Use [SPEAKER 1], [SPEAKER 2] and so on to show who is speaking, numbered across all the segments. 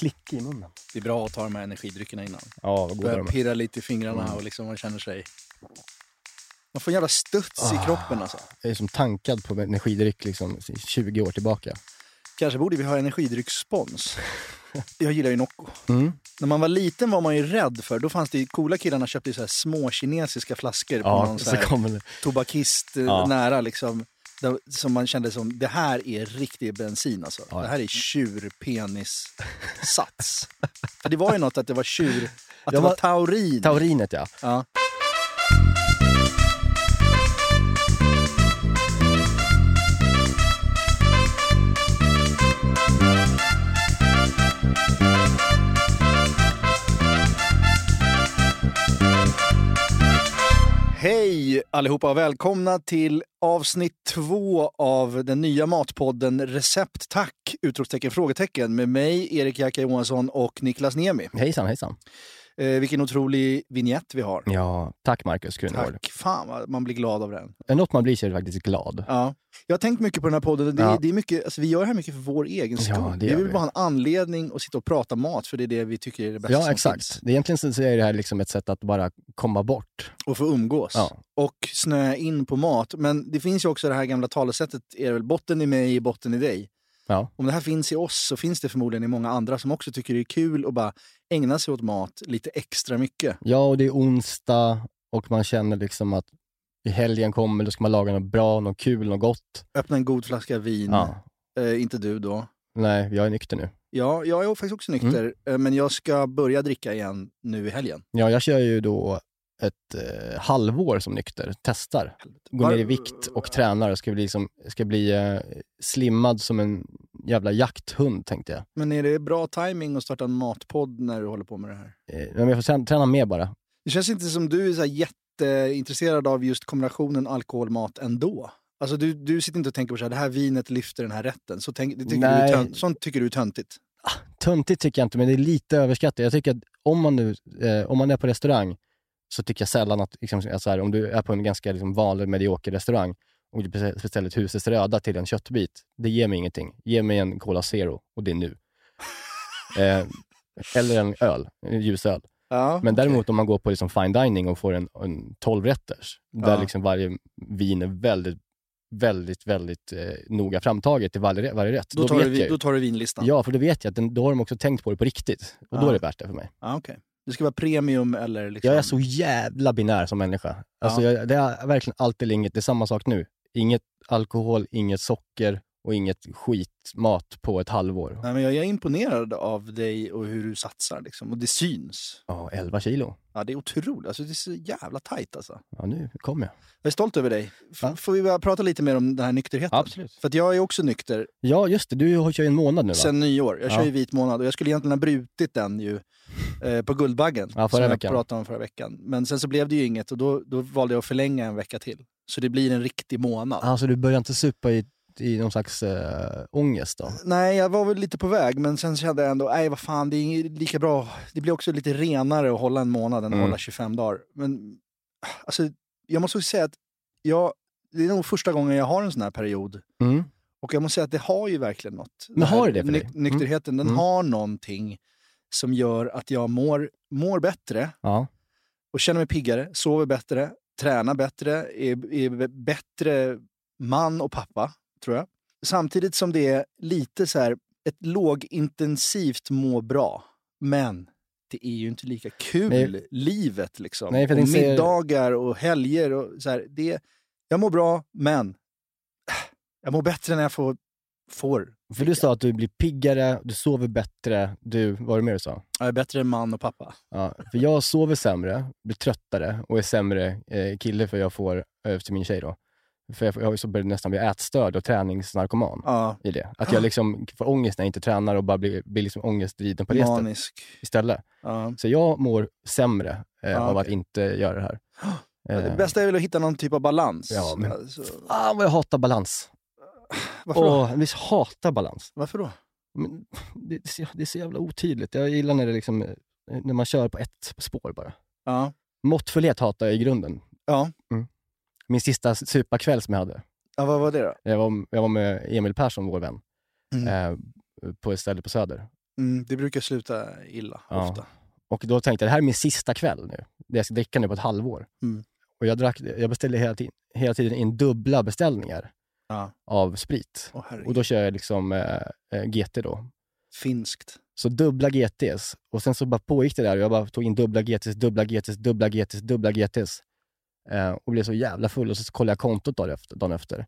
[SPEAKER 1] klick i munnen.
[SPEAKER 2] Det är bra att ta de här energidryckerna innan.
[SPEAKER 1] Ja,
[SPEAKER 2] Börja pirra lite i fingrarna och liksom man känner sig... Man får en jävla studs i kroppen alltså.
[SPEAKER 1] Jag är som tankad på energidryck liksom 20 år tillbaka.
[SPEAKER 2] Kanske borde vi ha energidrycksspons. Jag gillar ju Nocco.
[SPEAKER 1] Mm.
[SPEAKER 2] När man var liten var man ju rädd för, då fanns det coola killarna köpte så här små kinesiska flaskor på
[SPEAKER 1] Ja,
[SPEAKER 2] någon så här tobakist eh,
[SPEAKER 1] Ja.
[SPEAKER 2] nära liksom. Som man kände som, det här är riktig bensin alltså.
[SPEAKER 1] Ja.
[SPEAKER 2] Det här är tjurpenissats. för det var ju något att det var tjur, att det
[SPEAKER 1] Ja,
[SPEAKER 2] var
[SPEAKER 1] men-
[SPEAKER 2] taurin.
[SPEAKER 1] Taurinet ja.
[SPEAKER 2] ja. Hej allihopa och välkomna till avsnitt två av den nya matpodden Recept Tack! Utropstecken frågetecken med mig, Erik Jacka Johansson och Niklas Niemi.
[SPEAKER 1] Hejsan hejsan.
[SPEAKER 2] Eh, vilken otrolig vignett vi har.
[SPEAKER 1] Ja, tack Marcus Krunegård.
[SPEAKER 2] Tack! Fan vad man blir glad av den.
[SPEAKER 1] Är det något man blir så är det faktiskt glad.
[SPEAKER 2] Ja. Jag har tänkt mycket på den här podden. Det är,
[SPEAKER 1] Ja.
[SPEAKER 2] det är mycket, alltså vi gör det här mycket för vår egen skull.
[SPEAKER 1] Ja, det
[SPEAKER 2] vi vill
[SPEAKER 1] vi.
[SPEAKER 2] bara ha en anledning att sitta och prata mat för det är det vi tycker är det bästa
[SPEAKER 1] Ja, exakt.
[SPEAKER 2] finns.
[SPEAKER 1] Det egentligen så är det här liksom ett sätt att bara komma bort.
[SPEAKER 2] Och få umgås.
[SPEAKER 1] Ja.
[SPEAKER 2] Och snöa in på mat. Men det finns ju också det här gamla talesättet, är väl botten i mig, botten i dig.
[SPEAKER 1] Ja.
[SPEAKER 2] Om det här finns i oss så finns det förmodligen i många andra som också tycker det är kul att bara ägna sig åt mat lite extra mycket.
[SPEAKER 1] ja, och det är onsdag och man känner liksom att i helgen kommer, då ska man laga något bra, något kul, något gott.
[SPEAKER 2] Öppna en god flaska vin.
[SPEAKER 1] Ja.
[SPEAKER 2] Eh, inte du då.
[SPEAKER 1] Nej, jag är nykter nu.
[SPEAKER 2] Ja, jag är faktiskt också nykter.
[SPEAKER 1] Mm.
[SPEAKER 2] eh, Men jag ska börja dricka igen nu i helgen.
[SPEAKER 1] Ja, jag kör ju då ett eh, halvår som nykter, testar. Går ner i vikt och tränar och ska bli, som, ska bli eh, slimmad som en jävla jakthund tänkte jag.
[SPEAKER 2] Men är det bra timing att starta en matpodd när du håller på med det här?
[SPEAKER 1] Eh, men jag får sen, träna mer bara.
[SPEAKER 2] Det känns inte som du är så jätteintresserad av just kombinationen alkohol-mat ändå. Alltså du, du sitter inte och tänker på så här, det här vinet lyfter den här rätten. Så tänk, det tycker du
[SPEAKER 1] Nej.
[SPEAKER 2] tönt, sånt tycker du är töntigt.
[SPEAKER 1] Töntigt tycker jag inte, men det är lite överskattat. Jag tycker att om man nu, eh, om man är på restaurang, så tycker jag sällan att, liksom, så här, om du är på en ganska liksom, vanlig medioker restaurang och du beställer ett husets röda till en köttbit, det ger mig ingenting. Ge mig en Cola Zero och det är nu. eh, eller en öl, en ljusöl.
[SPEAKER 2] Ja,
[SPEAKER 1] Men däremot om man går på liksom fine dining och får en, en 12-rätters, där
[SPEAKER 2] Ja.
[SPEAKER 1] liksom varje vin är väldigt, väldigt, väldigt eh, noga framtaget i varje, varje rätt.
[SPEAKER 2] då, tar du,
[SPEAKER 1] jag
[SPEAKER 2] då tar du vinlistan.
[SPEAKER 1] Ja, för då vet jag att den, då har de också tänkt på det på riktigt. Och då
[SPEAKER 2] Ja.
[SPEAKER 1] är det värt det för mig.
[SPEAKER 2] Ja, okej. Det ska vara premium eller liksom...
[SPEAKER 1] Jag är så jävla binär som människa. Alltså,
[SPEAKER 2] Ja.
[SPEAKER 1] jag, det är verkligen allt eller inget. Det är samma sak nu. Inget alkohol, inget socker och inget skitmat på ett halvår.
[SPEAKER 2] Nej, men jag är imponerad av dig och hur du satsar. Liksom. Och det syns.
[SPEAKER 1] Ja, 11 kilo.
[SPEAKER 2] Ja, det är otroligt. Alltså, det är så jävla tajt alltså.
[SPEAKER 1] Ja, nu kommer jag.
[SPEAKER 2] Jag är stolt över dig. F-
[SPEAKER 1] Ja.
[SPEAKER 2] Får vi börja prata lite mer om den här nykterheten?
[SPEAKER 1] Absolut.
[SPEAKER 2] För jag är också nykter
[SPEAKER 1] Ja, just det. Du kör ju en månad nu va?
[SPEAKER 2] sen nyår. Jag kör
[SPEAKER 1] Ja.
[SPEAKER 2] ju vit månad och jag skulle egentligen ha brutit den ju eh, på Guldbaggen.
[SPEAKER 1] Ja, förra
[SPEAKER 2] som
[SPEAKER 1] veckan.
[SPEAKER 2] jag pratade om förra veckan. Men sen så blev det ju inget och då, då valde jag att förlänga en vecka till. Så det blir en riktig månad.
[SPEAKER 1] Alltså du börjar inte supa i, i någon slags äh, ångest då?
[SPEAKER 2] Nej, jag var väl lite på väg, men sen kände jag ändå, nej vad fan, det är lika bra. Det blir också lite renare att hålla en månad än att
[SPEAKER 1] Mm.
[SPEAKER 2] hålla 25 dagar. Men alltså, jag måste säga att jag, det är nog första gången jag har en sån här period.
[SPEAKER 1] Mm.
[SPEAKER 2] Och jag måste säga att det har ju verkligen något.
[SPEAKER 1] Men har det det för dig?
[SPEAKER 2] nyk- Nykterheten, den
[SPEAKER 1] Mm.
[SPEAKER 2] har någonting som gör att jag mår, mår bättre
[SPEAKER 1] Ja.
[SPEAKER 2] och känner mig piggare, sover bättre, tränar bättre, är, är bättre man och pappa, tror jag. Samtidigt som det är lite så här, ett lågintensivt må bra. Men det är ju inte lika kul,
[SPEAKER 1] Nej.
[SPEAKER 2] livet liksom.
[SPEAKER 1] Nej,
[SPEAKER 2] och middagar och helger och så här. Det, jag mår bra, men jag mår bättre när jag får, får
[SPEAKER 1] För du sa att du blir piggare, du sover bättre, du, vad var det mer du sa?
[SPEAKER 2] Jag är bättre än man och pappa.
[SPEAKER 1] Ja, för jag sover sämre, blir tröttare och är sämre eh, kille för jag får, eh, efter min tjej då. För jag, jag så börjat nästan bli ätstörd och träningsnarkoman
[SPEAKER 2] Ja,
[SPEAKER 1] i det. Att jag liksom får ångest när jag inte tränar och bara blir, blir liksom ångestdriden på det
[SPEAKER 2] manisk.
[SPEAKER 1] istället.
[SPEAKER 2] Ja.
[SPEAKER 1] Så jag mår sämre eh,
[SPEAKER 2] Ja,
[SPEAKER 1] av att
[SPEAKER 2] okej.
[SPEAKER 1] inte göra det här.
[SPEAKER 2] Det
[SPEAKER 1] Eh,
[SPEAKER 2] bästa är väl att hitta någon typ av balans.
[SPEAKER 1] Ja, men-
[SPEAKER 2] Alltså,
[SPEAKER 1] Fan vad jag hatar balans.
[SPEAKER 2] varför, då?
[SPEAKER 1] Åh, visst hatar balans.
[SPEAKER 2] varför då?
[SPEAKER 1] Men det, det, är så, det är så jävla otydligt. Jag gillar när, det liksom, eh, när man kör på ett spår bara.
[SPEAKER 2] Ja.
[SPEAKER 1] Måttfullhet hatar jag i grunden.
[SPEAKER 2] Ja.
[SPEAKER 1] Min sista suparkväll som jag hade.
[SPEAKER 2] ja, vad var det då?
[SPEAKER 1] Jag var, jag var med Emil Persson, vår vän,
[SPEAKER 2] Mm.
[SPEAKER 1] eh, på ett ställe på Söder.
[SPEAKER 2] Mm, det brukar sluta illa,
[SPEAKER 1] Ja.
[SPEAKER 2] ofta.
[SPEAKER 1] Och då tänkte jag, det här är min sista kväll nu. Det Jag ska dricka nu på ett halvår.
[SPEAKER 2] Mm.
[SPEAKER 1] Och jag, drack, jag beställde hela, tiden- hela tiden in dubbla beställningar
[SPEAKER 2] Ja.
[SPEAKER 1] av sprit.
[SPEAKER 2] Herregud.
[SPEAKER 1] Och då kör jag liksom eh, eh, GT då.
[SPEAKER 2] Finskt.
[SPEAKER 1] Så dubbla GTs. Och sen så bara pågick det där och jag bara tog in dubbla GTs, dubbla GTs, dubbla GTs, dubbla GTs. Eh, och blev så jävla full och så kollade jag kontot dagen efter. Dagen efter.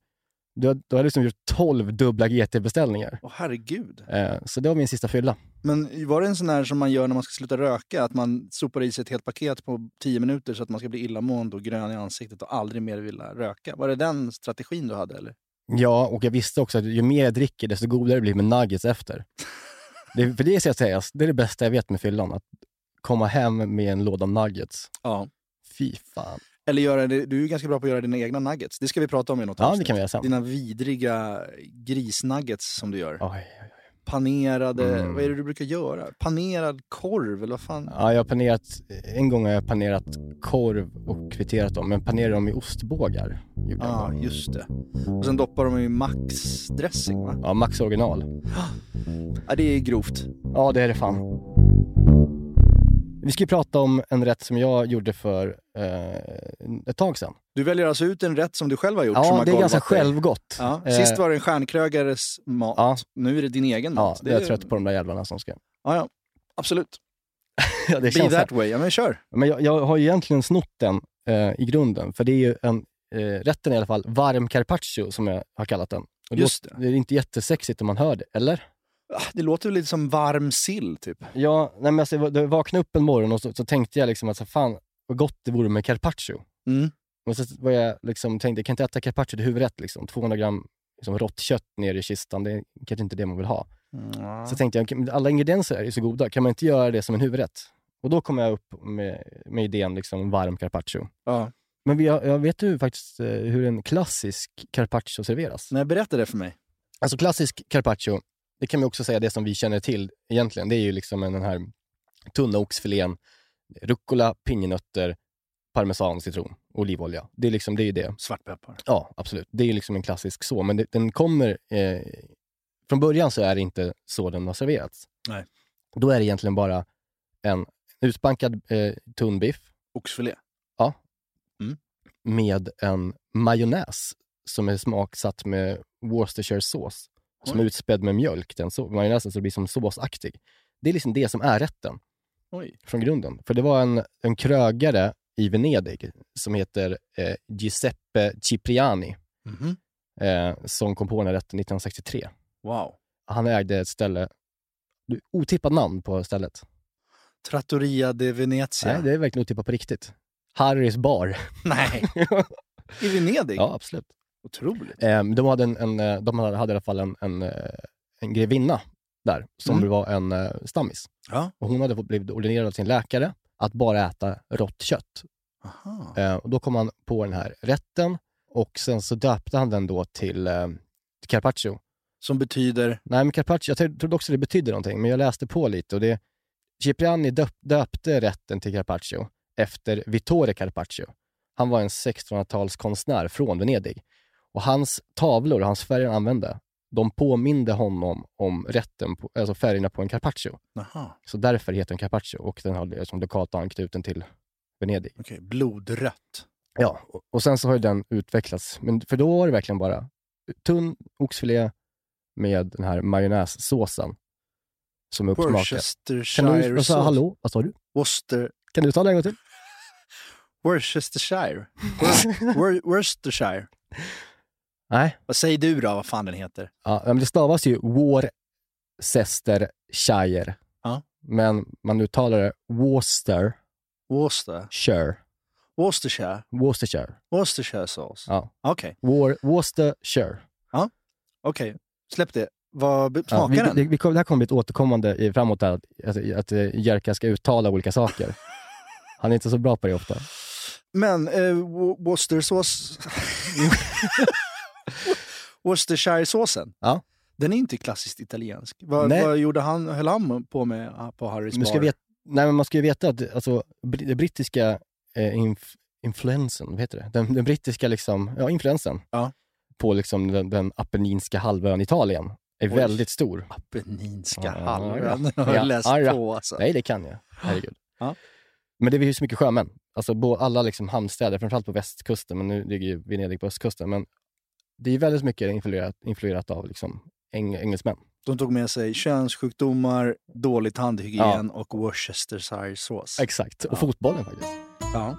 [SPEAKER 1] Då, då har jag liksom gjort 12 dubbla GT-beställningar.
[SPEAKER 2] Åh herregud.
[SPEAKER 1] Eh, så det var min sista fylla.
[SPEAKER 2] Men var det en sån här som man gör när man ska sluta röka? Att man sopar i sig ett helt paket på 10 minuter så att man ska bli illamående och grön i ansiktet och aldrig mer vilja röka? Var det den strategin du hade eller?
[SPEAKER 1] Ja, och jag visste också att ju mer jag dricker, desto godare det blir med nuggets efter. Det, för det ska jag säga, det är det bästa jag vet med fyllan. Att komma hem med en låda nuggets.
[SPEAKER 2] Ja.
[SPEAKER 1] Fy fan.
[SPEAKER 2] Eller göra du är ganska bra på att göra dina egna nuggets. Det ska vi prata om i något
[SPEAKER 1] Ja, det kan vi göra sen.
[SPEAKER 2] Dina vidriga grisnuggets som du gör.
[SPEAKER 1] Oj, oj, oj.
[SPEAKER 2] Panerade,
[SPEAKER 1] Mm.
[SPEAKER 2] vad är det du brukar göra? Panerad korv eller vad fan?
[SPEAKER 1] Ja, jag har panerat, en gång har jag panerat korv och kvitterat dem, men panerar dem i ostbågar.
[SPEAKER 2] Ja,
[SPEAKER 1] gång.
[SPEAKER 2] just det. Och sen doppar de i Max-dressing va?
[SPEAKER 1] Ja, Max original.
[SPEAKER 2] Ja, det är grovt.
[SPEAKER 1] Ja, det är det fan. Vi ska ju prata om en rätt som jag gjorde för eh, ett tag sedan.
[SPEAKER 2] Du väljer alltså ut en rätt som du själv har gjort
[SPEAKER 1] Ja, det är ganska självgott.
[SPEAKER 2] Ja.
[SPEAKER 1] Eh,
[SPEAKER 2] Sist var det en stjärnkrögares mat.
[SPEAKER 1] Ja.
[SPEAKER 2] Nu är det din egen
[SPEAKER 1] Ja,
[SPEAKER 2] mat.
[SPEAKER 1] jag är trött på de där jävlarna som ska...
[SPEAKER 2] Ja, ja. Absolut.
[SPEAKER 1] Ja, det
[SPEAKER 2] Be that way. Ja, men kör.
[SPEAKER 1] Men jag, jag har ju egentligen snott den eh, i grunden, för det är ju en, eh, rätten i alla fall, varm carpaccio som jag har kallat den. Och
[SPEAKER 2] Just
[SPEAKER 1] låter- det är inte jättesexigt om man hör det, eller?
[SPEAKER 2] Ah, Det låter väl lite som varm sill typ.
[SPEAKER 1] Ja, nej men alltså, jag- jag vaknade upp en morgon och så, så tänkte jag liksom att så fan vad gott det vore med carpaccio.
[SPEAKER 2] Mm.
[SPEAKER 1] Och så var jag liksom, tänkte jag kan inte äta carpaccio till huvudrätt. Liksom. 200 gram liksom, rått kött ner i kistan, det är kanske inte det man vill ha.
[SPEAKER 2] Ja.
[SPEAKER 1] Så tänkte jag, alla ingredienser är ju så goda, kan man inte göra det som en huvudrätt? Och då kom jag upp med, med idén liksom, varm carpaccio.
[SPEAKER 2] Ja.
[SPEAKER 1] Men vi, jag vet ju faktiskt eh, hur en klassisk carpaccio serveras.
[SPEAKER 2] Nej, berätta det för mig.
[SPEAKER 1] Alltså klassisk carpaccio, det kan man också säga det som vi känner till egentligen. Det är ju liksom en- den här tunna oxfilén, rucola, pinjenötter, parmesan, citron, olivolja. Det är liksom, det är ju det.
[SPEAKER 2] Svartpeppar.
[SPEAKER 1] Ja, absolut. Det är ju liksom en klassisk så, men det, den kommer... Eh, från början så är det inte så den har serverats.
[SPEAKER 2] Nej.
[SPEAKER 1] Då är det egentligen bara en utbankad eh, tunn biff
[SPEAKER 2] Oxfilé.
[SPEAKER 1] med en majonnäs som är smaksatt med Worcestershire-sås. Som är utspädd med mjölk, den så, majonnäsen, så det blir som såsaktig. Det är liksom det som är rätten
[SPEAKER 2] Oj.
[SPEAKER 1] från grunden. För det var en, en krögare i Venedig som heter eh, Giuseppe Cipriani
[SPEAKER 2] Mhm.
[SPEAKER 1] eh, som kom på den här rätten 1963.
[SPEAKER 2] Wow.
[SPEAKER 1] Han ägde ett ställe, otippat namn på stället.
[SPEAKER 2] Trattoria de Venezia.
[SPEAKER 1] Nej, det är verkligen otippat på riktigt. Harrys bar.
[SPEAKER 2] Nej. I Venedig?
[SPEAKER 1] ja, absolut.
[SPEAKER 2] Otroligt.
[SPEAKER 1] Eh, de hade, en, en, eh, de hade i alla fall en, en, eh, en grevinna där som
[SPEAKER 2] Mm.
[SPEAKER 1] var en eh, stammis.
[SPEAKER 2] Ja.
[SPEAKER 1] Och hon hade blivit ordinerad av sin läkare att bara äta rått kött. Eh, och då kom han på den här rätten och sen så döpte han den då till eh, carpaccio.
[SPEAKER 2] Som betyder...
[SPEAKER 1] Nej, men carpaccio, jag tro- trodde också det betydde någonting, men jag läste på lite och det Cipriani döp, döpte rätten till carpaccio efter Vittore Carpaccio. Han var en 1600-talskonstnär från Venedig. Och hans tavlor, hans färger han använde, de påminde honom om rätten, på, alltså färgerna på en carpaccio.
[SPEAKER 2] Aha.
[SPEAKER 1] Så därför heter den carpaccio och den har liksom lokalt anknuten till Venedig.
[SPEAKER 2] Okej, blodrött.
[SPEAKER 1] Ja, och, sen så har ju den utvecklats. Men för då var det verkligen bara tunn oxfilé med den här majonnässåsen som är uppsmakad.
[SPEAKER 2] Worcestershire
[SPEAKER 1] vad sa, hallå, vad sa du?
[SPEAKER 2] Worcester...
[SPEAKER 1] Kan du ta det en gång till?
[SPEAKER 2] Worcestershire. Wor- Wor- Worcestershire.
[SPEAKER 1] Nej.
[SPEAKER 3] Vad säger du då, vad fan den heter?
[SPEAKER 1] Ja, men det stavas ju Worcestershire.
[SPEAKER 3] Ja.
[SPEAKER 1] Men man uttalar det Worcester,
[SPEAKER 3] Worcester?
[SPEAKER 1] Shire.
[SPEAKER 3] Worcestershire?
[SPEAKER 1] Worcestershire.
[SPEAKER 3] Worcestershire sås?
[SPEAKER 1] Ja.
[SPEAKER 3] Okej,
[SPEAKER 1] War, Worcestershire.
[SPEAKER 3] okej. Släpp det. Vad be-
[SPEAKER 1] Ja,
[SPEAKER 3] smakar
[SPEAKER 1] vi,
[SPEAKER 3] den?
[SPEAKER 1] det, vi, det här kommer bli ett återkommande i, framåt att, att, att eh, Jerka ska uttala olika saker. Han är inte så bra på det ofta.
[SPEAKER 3] Men eh, Wo- Worcestersås... Worcestershire-såsen?
[SPEAKER 1] Ja.
[SPEAKER 3] Den är inte klassiskt italiensk. Vad,
[SPEAKER 1] Nej.
[SPEAKER 3] vad gjorde han, höll han på med ah, på Harrys bar?
[SPEAKER 1] ska veta, nej, men man ska ju veta att alltså, det brittiska eh, inf, influensen, vad heter det? Den, den brittiska liksom, ja, influensen
[SPEAKER 3] Ja.
[SPEAKER 1] på liksom den, den apenninska halvön Italien är
[SPEAKER 3] Oj.
[SPEAKER 1] väldigt stor.
[SPEAKER 3] Apenninska
[SPEAKER 1] Ja,
[SPEAKER 3] halvön.
[SPEAKER 1] ja.
[SPEAKER 3] Jag har
[SPEAKER 1] Ja,
[SPEAKER 3] läst
[SPEAKER 1] ja, ja.
[SPEAKER 3] på alltså.
[SPEAKER 1] Nej, det kan jag. Herregud.
[SPEAKER 3] Ja.
[SPEAKER 1] Men det är ju så mycket sjömän. Alltså bo, alla liksom hamnstäder, framförallt på västkusten, men nu ligger ju Venedig på östkusten. Men det är väldigt mycket influerat, influerat av liksom eng, engelsmän.
[SPEAKER 3] De tog med sig könssjukdomar, dålig tandhygien och Worcestershire-sås.
[SPEAKER 1] Exakt. Och
[SPEAKER 3] Ja.
[SPEAKER 1] fotbollen faktiskt.
[SPEAKER 3] Ja.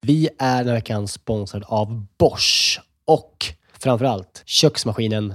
[SPEAKER 4] Vi är den här veckan sponsrade av Bosch och framförallt köksmaskinen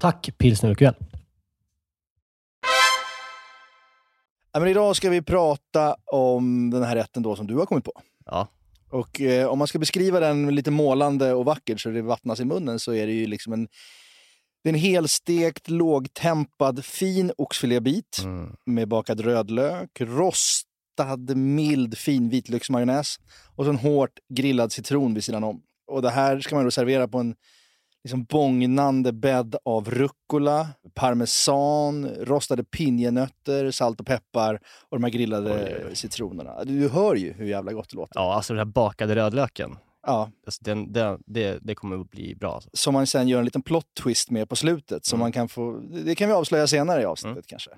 [SPEAKER 4] Tack Pilsner Urquell.
[SPEAKER 2] Ja, men idag ska vi prata om den här rätten då som du har kommit på.
[SPEAKER 1] Ja.
[SPEAKER 2] Och eh, om man ska beskriva den lite målande och vackert så det vattnas i munnen så är det ju liksom en, det är en helstekt, lågtempad, fin oxfilébit
[SPEAKER 1] Mm.
[SPEAKER 2] med bakad rödlök, rostad, mild, fin vitlöksmajonnäs och så en hårt grillad citron vid sidan om. Och det här ska man då servera på en liksom bångnande bädd av rucola, parmesan, rostade pinjenötter, salt och peppar och de här grillade
[SPEAKER 1] Oj, oj,
[SPEAKER 2] citronerna. Du hör ju hur jävla gott det låter.
[SPEAKER 1] ja, alltså den här bakade rödlöken.
[SPEAKER 2] Ja,
[SPEAKER 1] Alltså den, den, det, det kommer att bli bra. Alltså.
[SPEAKER 2] som man sen gör en liten plot twist med på slutet. Som
[SPEAKER 1] Mm.
[SPEAKER 2] man kan få, det kan vi avslöja senare i avsnittet kanske.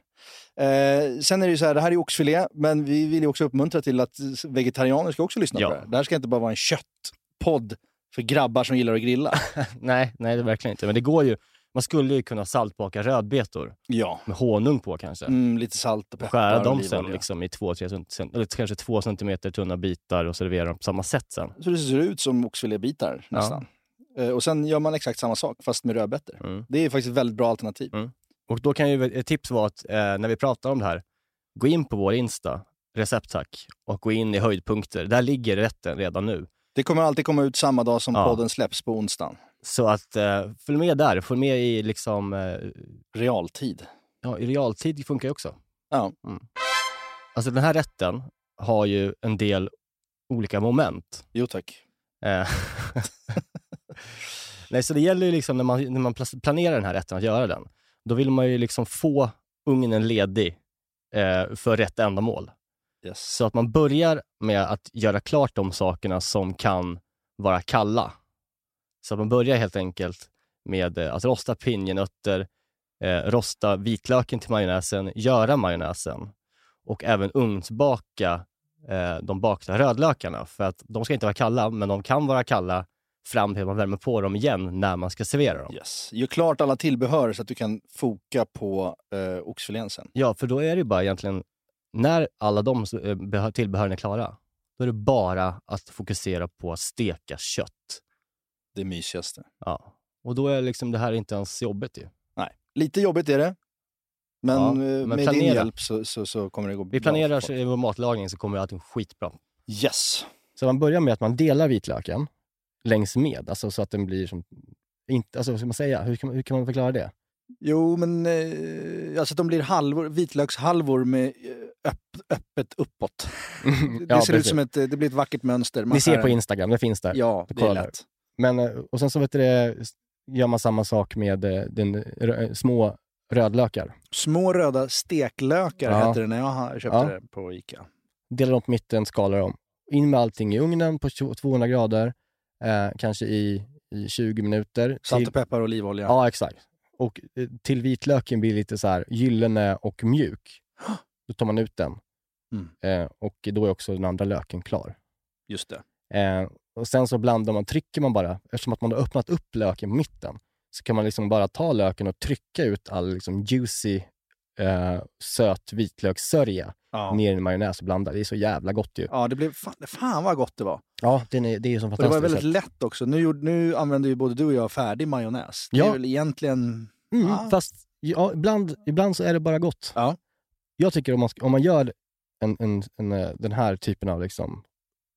[SPEAKER 2] Eh, sen är det ju så här, det här är oxfilé, men vi vill ju också uppmuntra till att vegetarianer ska också lyssna
[SPEAKER 1] Ja.
[SPEAKER 2] på det här. Det här ska inte bara vara en köttpodd för grabbar som gillar att grilla.
[SPEAKER 1] nej, nej, det verkligen inte. Men det går ju. Man skulle ju kunna saltbaka rödbetor
[SPEAKER 2] ja,
[SPEAKER 1] med honung på kanske.
[SPEAKER 2] mm, lite salt och peppar.
[SPEAKER 1] skära
[SPEAKER 2] och
[SPEAKER 1] dem sen liksom, i två, tre, eller kanske två centimeter tunna bitar och servera dem på samma sätt sen.
[SPEAKER 2] Så det ser ut som oxfilébitar nästan. Eh, och sen gör man exakt samma sak fast med rödbetor.
[SPEAKER 1] Mm.
[SPEAKER 2] Det är faktiskt ett väldigt bra alternativ.
[SPEAKER 1] Och då kan ju ett tips vara att eh, när vi pratar om det här, gå in på vår Insta, recepttack, och gå in i höjdpunkter. Där ligger rätten redan nu.
[SPEAKER 2] Det kommer alltid komma ut samma dag som
[SPEAKER 1] Ja.
[SPEAKER 2] podden släpps på onsdagen.
[SPEAKER 1] Så att eh, följ med där, följ med i liksom, eh,
[SPEAKER 2] Realtid.
[SPEAKER 1] ja, i realtid funkar ju också.
[SPEAKER 2] Ja.
[SPEAKER 1] Alltså den här rätten har ju en del olika moment.
[SPEAKER 2] Jo tack.
[SPEAKER 1] Eh, Nej, så det gäller ju liksom när man, när man planerar den här rätten att göra den, då vill man ju liksom få ugnen ledig eh, för rätt ändamål.
[SPEAKER 2] Yes.
[SPEAKER 1] Så att man börjar med att göra klart de sakerna som kan vara kalla. Så att man börjar helt enkelt med eh, att rosta pinjenötter, eh, rosta vitlöken till majonnäsen, göra majonnäsen och även ugnsbaka eh, de bakta rödlökarna. För att de ska inte vara kalla, men de kan vara kalla fram till att man värmer på dem igen när man ska servera dem.
[SPEAKER 2] Yes. Gör klart alla tillbehör så att du kan foka på eh, oxfilén sen.
[SPEAKER 1] Ja, för då är det ju bara egentligen, när alla de eh, behö- tillbehören är klara, då är det bara att fokusera på att steka kött.
[SPEAKER 2] Det mysigaste.
[SPEAKER 1] Ja. Och då är liksom det här inte ens jobbigt ju.
[SPEAKER 2] Nej, lite jobbigt är det. Men,
[SPEAKER 1] Ja,
[SPEAKER 2] eh,
[SPEAKER 1] men
[SPEAKER 2] med din
[SPEAKER 1] planera.
[SPEAKER 2] hjälp så, så, så kommer det gå
[SPEAKER 1] Vi
[SPEAKER 2] bra
[SPEAKER 1] planerar så
[SPEAKER 2] folk.
[SPEAKER 1] i vår matlagning så kommer allting skitbra.
[SPEAKER 2] Yes.
[SPEAKER 1] Så man börjar med att man delar vitlöken längs med, alltså så att den blir som, inte, alltså vad ska man säga, hur kan hur kan man förklara det?
[SPEAKER 2] Jo, men eh, alltså de blir halvor, vitlökshalvor med eh, öpp, öppet uppåt. Det, det
[SPEAKER 1] Ja,
[SPEAKER 2] ser ut som ett, eh, det blir ett vackert mönster. Man
[SPEAKER 1] Ni ser på Instagram, det finns där.
[SPEAKER 2] Ja, det är lätt.
[SPEAKER 1] Men, och sen så vet du gör man samma sak med den, små rödlökar.
[SPEAKER 2] Små röda steklökar
[SPEAKER 1] Ja.
[SPEAKER 2] hette det när jag köpte
[SPEAKER 1] Ja.
[SPEAKER 2] det på Ica.
[SPEAKER 1] Delar dem på mitten, skalar dem. In med allting i ugnen på 20 200 grader, eh, kanske i, i 20 minuter.
[SPEAKER 2] Salt och peppar och olivolja.
[SPEAKER 1] Ja, exakt. Och eh, till vitlöken blir lite så här gyllene och mjuk. Då tar man ut den.
[SPEAKER 2] Mm.
[SPEAKER 1] Eh, och då är också den andra löken klar.
[SPEAKER 2] Just det.
[SPEAKER 1] Eh, och sen så blandar man, trycker man bara, eftersom att man har öppnat upp löken på mitten, så kan man liksom bara ta löken och trycka ut all liksom juicy, eh, söt vitlökssörja
[SPEAKER 2] Ja.
[SPEAKER 1] ner i majonnäs och blanda. Det är så jävla gott ju.
[SPEAKER 2] Ja, det blev fan, fan vad gott det var.
[SPEAKER 1] Ja, den är, det är ju som
[SPEAKER 2] Och det var
[SPEAKER 1] fantastiskt.
[SPEAKER 2] väldigt lätt också. Nu, nu använder ju både du och jag färdig majonnäs. Det
[SPEAKER 1] Ja.
[SPEAKER 2] är väl egentligen...
[SPEAKER 1] Mm,
[SPEAKER 2] Ja.
[SPEAKER 1] Fast ja, ibland, ibland så är det bara gott.
[SPEAKER 2] Ja.
[SPEAKER 1] Jag tycker om man, om man gör en, en, en, eh, den här typen av liksom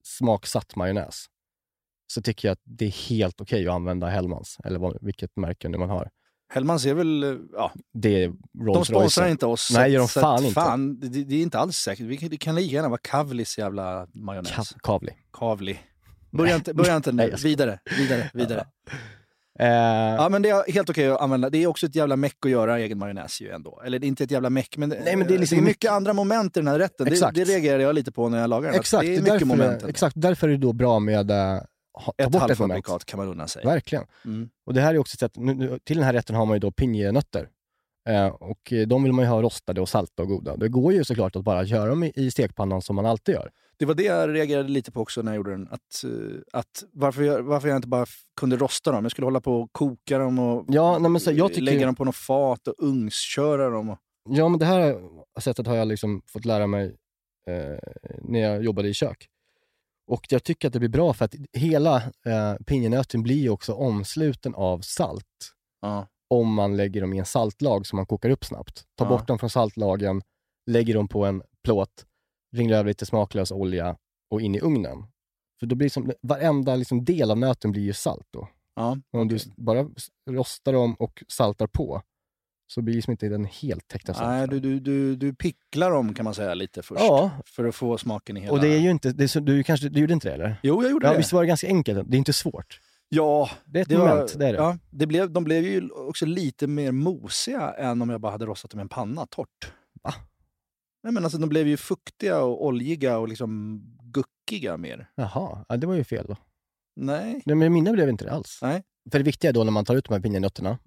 [SPEAKER 1] smaksatt majonnäs, så tycker jag att det är helt okej att använda Hellmans, eller vad, vilket märke nu man har.
[SPEAKER 2] Hellmans är väl... eh, Ja,
[SPEAKER 1] Det är
[SPEAKER 2] de sponsrar inte oss.
[SPEAKER 1] Nej, gör de
[SPEAKER 2] så
[SPEAKER 1] fan
[SPEAKER 2] att
[SPEAKER 1] inte.
[SPEAKER 2] Fan, det, det är inte alls säkert. Vi Det kan lika gärna vara Kavlis jävla majonnäs.
[SPEAKER 1] Kav- Kavli.
[SPEAKER 2] Kavli. Börja inte, börja inte nu. Vidare, vidare, vidare.
[SPEAKER 1] Eh,
[SPEAKER 2] Ja, men det är helt okej att använda. Det är också ett jävla meck att göra egen majonnäs ju ändå. Eller det är inte ett jävla meck, men,
[SPEAKER 1] Nej, men det är liksom
[SPEAKER 2] mycket
[SPEAKER 1] mycket-
[SPEAKER 2] andra moment i den här rätten. Det,
[SPEAKER 1] Exakt.
[SPEAKER 2] det reagerar jag lite på när jag lagar den.
[SPEAKER 1] exakt,
[SPEAKER 2] Det är
[SPEAKER 1] det
[SPEAKER 2] mycket
[SPEAKER 1] därför, exakt, därför är det då bra med ha, ta
[SPEAKER 2] Ett
[SPEAKER 1] bort ett
[SPEAKER 2] halvfabrikat kan man unna sig.
[SPEAKER 1] Verkligen.
[SPEAKER 2] Mm.
[SPEAKER 1] Och det här är också ett sätt, nu, till den här rätten har man ju då pinjenötter. Eh, och eh, de vill man ju ha rostade och salta och goda. Det går ju såklart att bara göra dem i, i stekpannan som man alltid gör.
[SPEAKER 2] Det var det jag reagerade lite på också när jag gjorde den. Att, eh, att varför, jag, varför jag inte bara kunde rosta dem. Jag skulle hålla på och koka dem och
[SPEAKER 1] Ja, nej, men så, jag tycker,
[SPEAKER 2] lägga dem på något fat och ugnsköra dem. Och,
[SPEAKER 1] ja, men det här sättet har jag liksom fått lära mig eh, när jag jobbade i kök. Och jag tycker att det blir bra för att hela eh, pinjenöten blir ju också omsluten av salt.
[SPEAKER 2] ja.
[SPEAKER 1] om man lägger dem i en saltlag som man kokar upp snabbt. Ta
[SPEAKER 2] Ja.
[SPEAKER 1] bort dem från saltlagen, lägger dem på en plåt, ringlar över lite smaklös olja och in i ugnen. För då blir som, varenda liksom del av nöten blir ju salt då.
[SPEAKER 2] Ja,
[SPEAKER 1] om du bara rostar dem och saltar på så blir liksom inte den helt täckta
[SPEAKER 2] Nej, du, du, du, du picklar dem kan man säga lite först.
[SPEAKER 1] Ja,
[SPEAKER 2] För att få smaken i hela...
[SPEAKER 1] och det är ju inte, det är så, du, kanske, du gjorde inte det eller?
[SPEAKER 2] Jo, jag gjorde
[SPEAKER 1] Ja,
[SPEAKER 2] det.
[SPEAKER 1] visst var det ganska enkelt? Det är inte svårt.
[SPEAKER 2] Ja,
[SPEAKER 1] Det är ett
[SPEAKER 2] det
[SPEAKER 1] moment,
[SPEAKER 2] var,
[SPEAKER 1] det är det.
[SPEAKER 2] Ja, det blev, de blev ju också lite mer mosiga än om jag bara hade rostat dem i en panna torrt.
[SPEAKER 1] Va?
[SPEAKER 2] Nej, men alltså, de blev ju fuktiga och oljiga och liksom guckiga mer.
[SPEAKER 1] Jaha, ja, det var ju fel då.
[SPEAKER 2] Nej.
[SPEAKER 1] Nej, men mina blev inte det alls.
[SPEAKER 2] Nej.
[SPEAKER 1] För det viktiga då när man tar ut de här pinjenötterna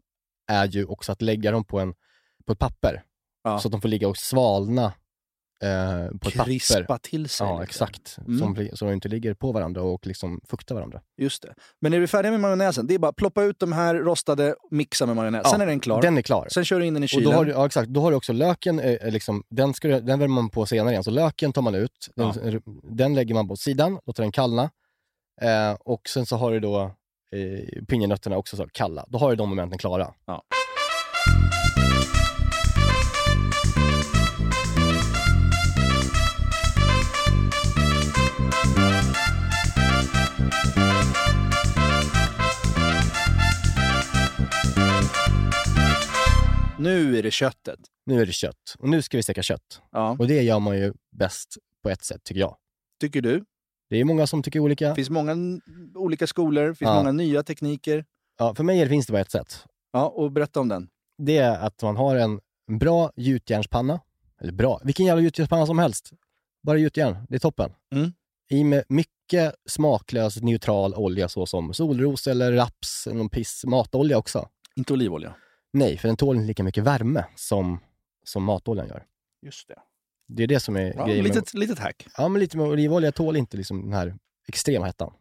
[SPEAKER 1] är ju också att lägga dem på, en, på ett papper.
[SPEAKER 2] Ja.
[SPEAKER 1] Så att de får ligga och svalna eh, på ett papper.
[SPEAKER 2] Krispa till sig.
[SPEAKER 1] Ja,
[SPEAKER 2] lite.
[SPEAKER 1] exakt.
[SPEAKER 2] Mm.
[SPEAKER 1] Som, så de inte ligger på varandra och liksom fuktar varandra.
[SPEAKER 2] Just det. Men är vi färdiga med majonnäsen, det är bara att ploppa ut de här rostade, mixa med majonnäs.
[SPEAKER 1] Ja,
[SPEAKER 2] Sen är den klar.
[SPEAKER 1] Den är klar.
[SPEAKER 2] Sen kör du in den i
[SPEAKER 1] Och
[SPEAKER 2] kylen.
[SPEAKER 1] då har du, ja, exakt. Då har du också löken, eh, eh, liksom, den, ska, du- den värmer man på senare igen. Så löken tar man ut, den, den lägger man på sidan, låter den kallna. Eh, och sen så har du då eh, pinjenötterna också så kalla. Då har du de momenten klara.
[SPEAKER 2] Ja. Nu är det köttet.
[SPEAKER 1] Nu är det kött. Och nu ska vi steka kött.
[SPEAKER 2] Ja.
[SPEAKER 1] Och det gör man ju bäst på ett sätt, tycker jag.
[SPEAKER 2] Tycker du?
[SPEAKER 1] Det är många som tycker olika.
[SPEAKER 2] Det finns många olika skolor, det finns
[SPEAKER 1] Ja.
[SPEAKER 2] många nya tekniker.
[SPEAKER 1] Ja, för mig finns det bara ett sätt.
[SPEAKER 2] Ja, och berätta om den.
[SPEAKER 1] Det är att man har en bra gjutjärnspanna. Eller bra, vilken jävla gjutjärnspanna som helst. Bara gjutjärn, det är toppen.
[SPEAKER 2] Mm.
[SPEAKER 1] I med mycket smaklös neutral olja såsom solros eller raps, någon piss, matolja också.
[SPEAKER 2] Inte olivolja.
[SPEAKER 1] Nej, för den tål inte lika mycket värme som, som matoljan gör.
[SPEAKER 2] Just det.
[SPEAKER 1] Det är det som är
[SPEAKER 2] Ja,
[SPEAKER 1] grejen. med-
[SPEAKER 2] litet, litet hack.
[SPEAKER 1] Ja, men lite med olivolja tål inte liksom den här extrema hettan.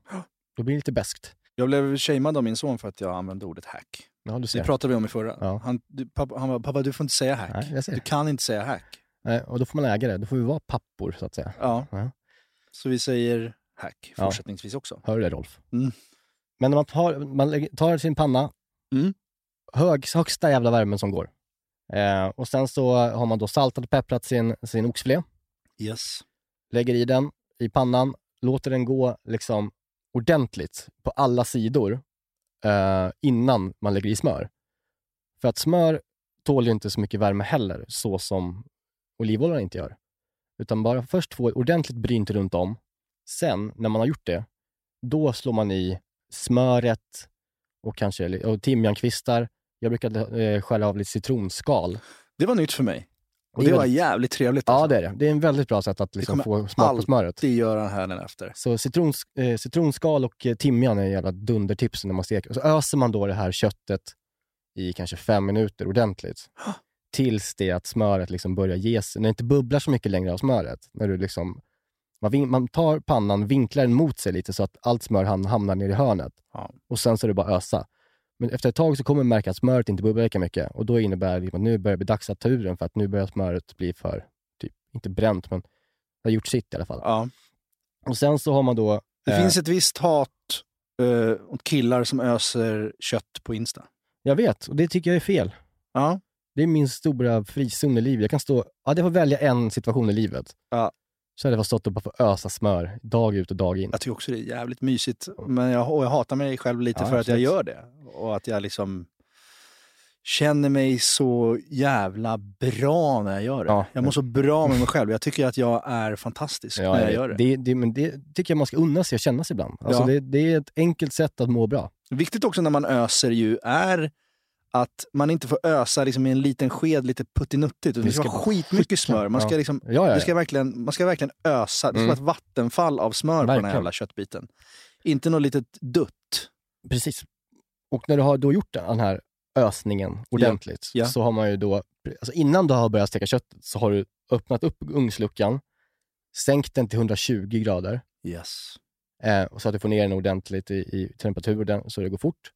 [SPEAKER 1] Då blir det lite beskt.
[SPEAKER 2] Jag blev shamead av min son för att jag använde ordet hack.
[SPEAKER 1] Ja, du
[SPEAKER 2] Det
[SPEAKER 1] ser.
[SPEAKER 2] pratade vi om i förra.
[SPEAKER 1] Ja.
[SPEAKER 2] Han, du, pappa, han bara, pappa du får inte säga hack.
[SPEAKER 1] Nej.
[SPEAKER 2] Du kan inte säga hack.
[SPEAKER 1] Nej, och då får man äga det. Då får vi vara pappor, så att säga.
[SPEAKER 2] Ja.
[SPEAKER 1] Ja.
[SPEAKER 2] Så vi säger hack fortsättningsvis också.
[SPEAKER 1] Hör du det, Rolf?
[SPEAKER 2] Mm.
[SPEAKER 1] Men när man tar, man tar sin panna,
[SPEAKER 2] Mm.
[SPEAKER 1] hög, högsta jävla värmen som går. Eh, och sen så har man då saltat och pepprat sin, sin oxfilé,
[SPEAKER 2] Yes.
[SPEAKER 1] lägger i den i pannan, låter den gå liksom ordentligt på alla sidor eh, innan man lägger i smör. För att smör tål ju inte så mycket värme heller, så som olivoljan inte gör. Utan bara först få ordentligt brynt runt om. Sen, när man har gjort det, då slår man i smöret och kanske och timjankvistar Jag brukar eh, skära av lite citronskal.
[SPEAKER 2] Det var nytt för mig. Och
[SPEAKER 1] Det
[SPEAKER 2] det var
[SPEAKER 1] väldigt-
[SPEAKER 2] jävligt trevligt.
[SPEAKER 1] Ja,
[SPEAKER 2] alltså.
[SPEAKER 1] det är det. Det är en väldigt bra sätt att liksom få smak på smöret.
[SPEAKER 2] Det gör han här efter.
[SPEAKER 1] Så citrons, eh, citronskal och eh, timjan är jävla dundertips när man steker. Och så öser man då det här köttet i kanske fem minuter ordentligt. Tills det att smöret liksom börjar ge sig. När det inte bubblar så mycket längre av smöret. När du liksom, man, man tar pannan, vinklar den mot sig lite så att allt smör ham- hamnar ner i hörnet.
[SPEAKER 2] Ja.
[SPEAKER 1] Och sen så är det bara ösa. Men efter ett tag så kommer man märka att smöret inte bubblar lika mycket. Och då innebär det att nu börjar det bli dags att ta ur den för att nu börjar smöret bli för, typ, inte bränt, men det har gjort sitt i alla fall.
[SPEAKER 2] Ja.
[SPEAKER 1] Och sen så har man då...
[SPEAKER 2] Det
[SPEAKER 1] eh,
[SPEAKER 2] finns ett visst hat eh, åt killar som öser kött på Insta.
[SPEAKER 1] Jag vet, och det tycker jag är fel.
[SPEAKER 2] Ja.
[SPEAKER 1] Det är min stora frizon i livet. Jag kan stå... Hade jag fått välja en situation i livet
[SPEAKER 2] Ja.
[SPEAKER 1] Så hade jag stått upp och få ösa smör dag ut och dag in.
[SPEAKER 2] Jag tycker också det är jävligt mysigt. Men jag, och jag hatar mig själv lite
[SPEAKER 1] Ja,
[SPEAKER 2] för att jag gör det. Och att jag liksom känner mig så jävla bra när jag gör det.
[SPEAKER 1] Ja.
[SPEAKER 2] Jag mår så bra med mig själv. Jag tycker att jag är fantastisk när jag gör det.
[SPEAKER 1] det, det, men det tycker jag man ska unna sig och känna sig ibland. Alltså
[SPEAKER 2] Ja.
[SPEAKER 1] det, det är ett enkelt sätt att må bra.
[SPEAKER 2] Viktigt också när man öser ju är att man inte får ösa liksom i en liten sked lite puttinuttigt. utan Det ska vara skitmycket smör. Man ska,
[SPEAKER 1] Ja.
[SPEAKER 2] liksom,
[SPEAKER 1] Ja, ja,
[SPEAKER 2] det ska verkligen, man ska verkligen ösa. Det ska
[SPEAKER 1] Mm.
[SPEAKER 2] vara ett vattenfall av smör på den här
[SPEAKER 1] Verkligen.
[SPEAKER 2] jävla köttbiten. Inte något litet dutt.
[SPEAKER 1] Precis. Och när du har då gjort den här ösningen ordentligt, så har man ju då, alltså innan du har börjat steka köttet, så har du öppnat upp ugnsluckan, sänkt den till 120 grader,
[SPEAKER 2] Yes.
[SPEAKER 1] eh, så att du får ner den ordentligt i, i temperatur och den, så det går fort.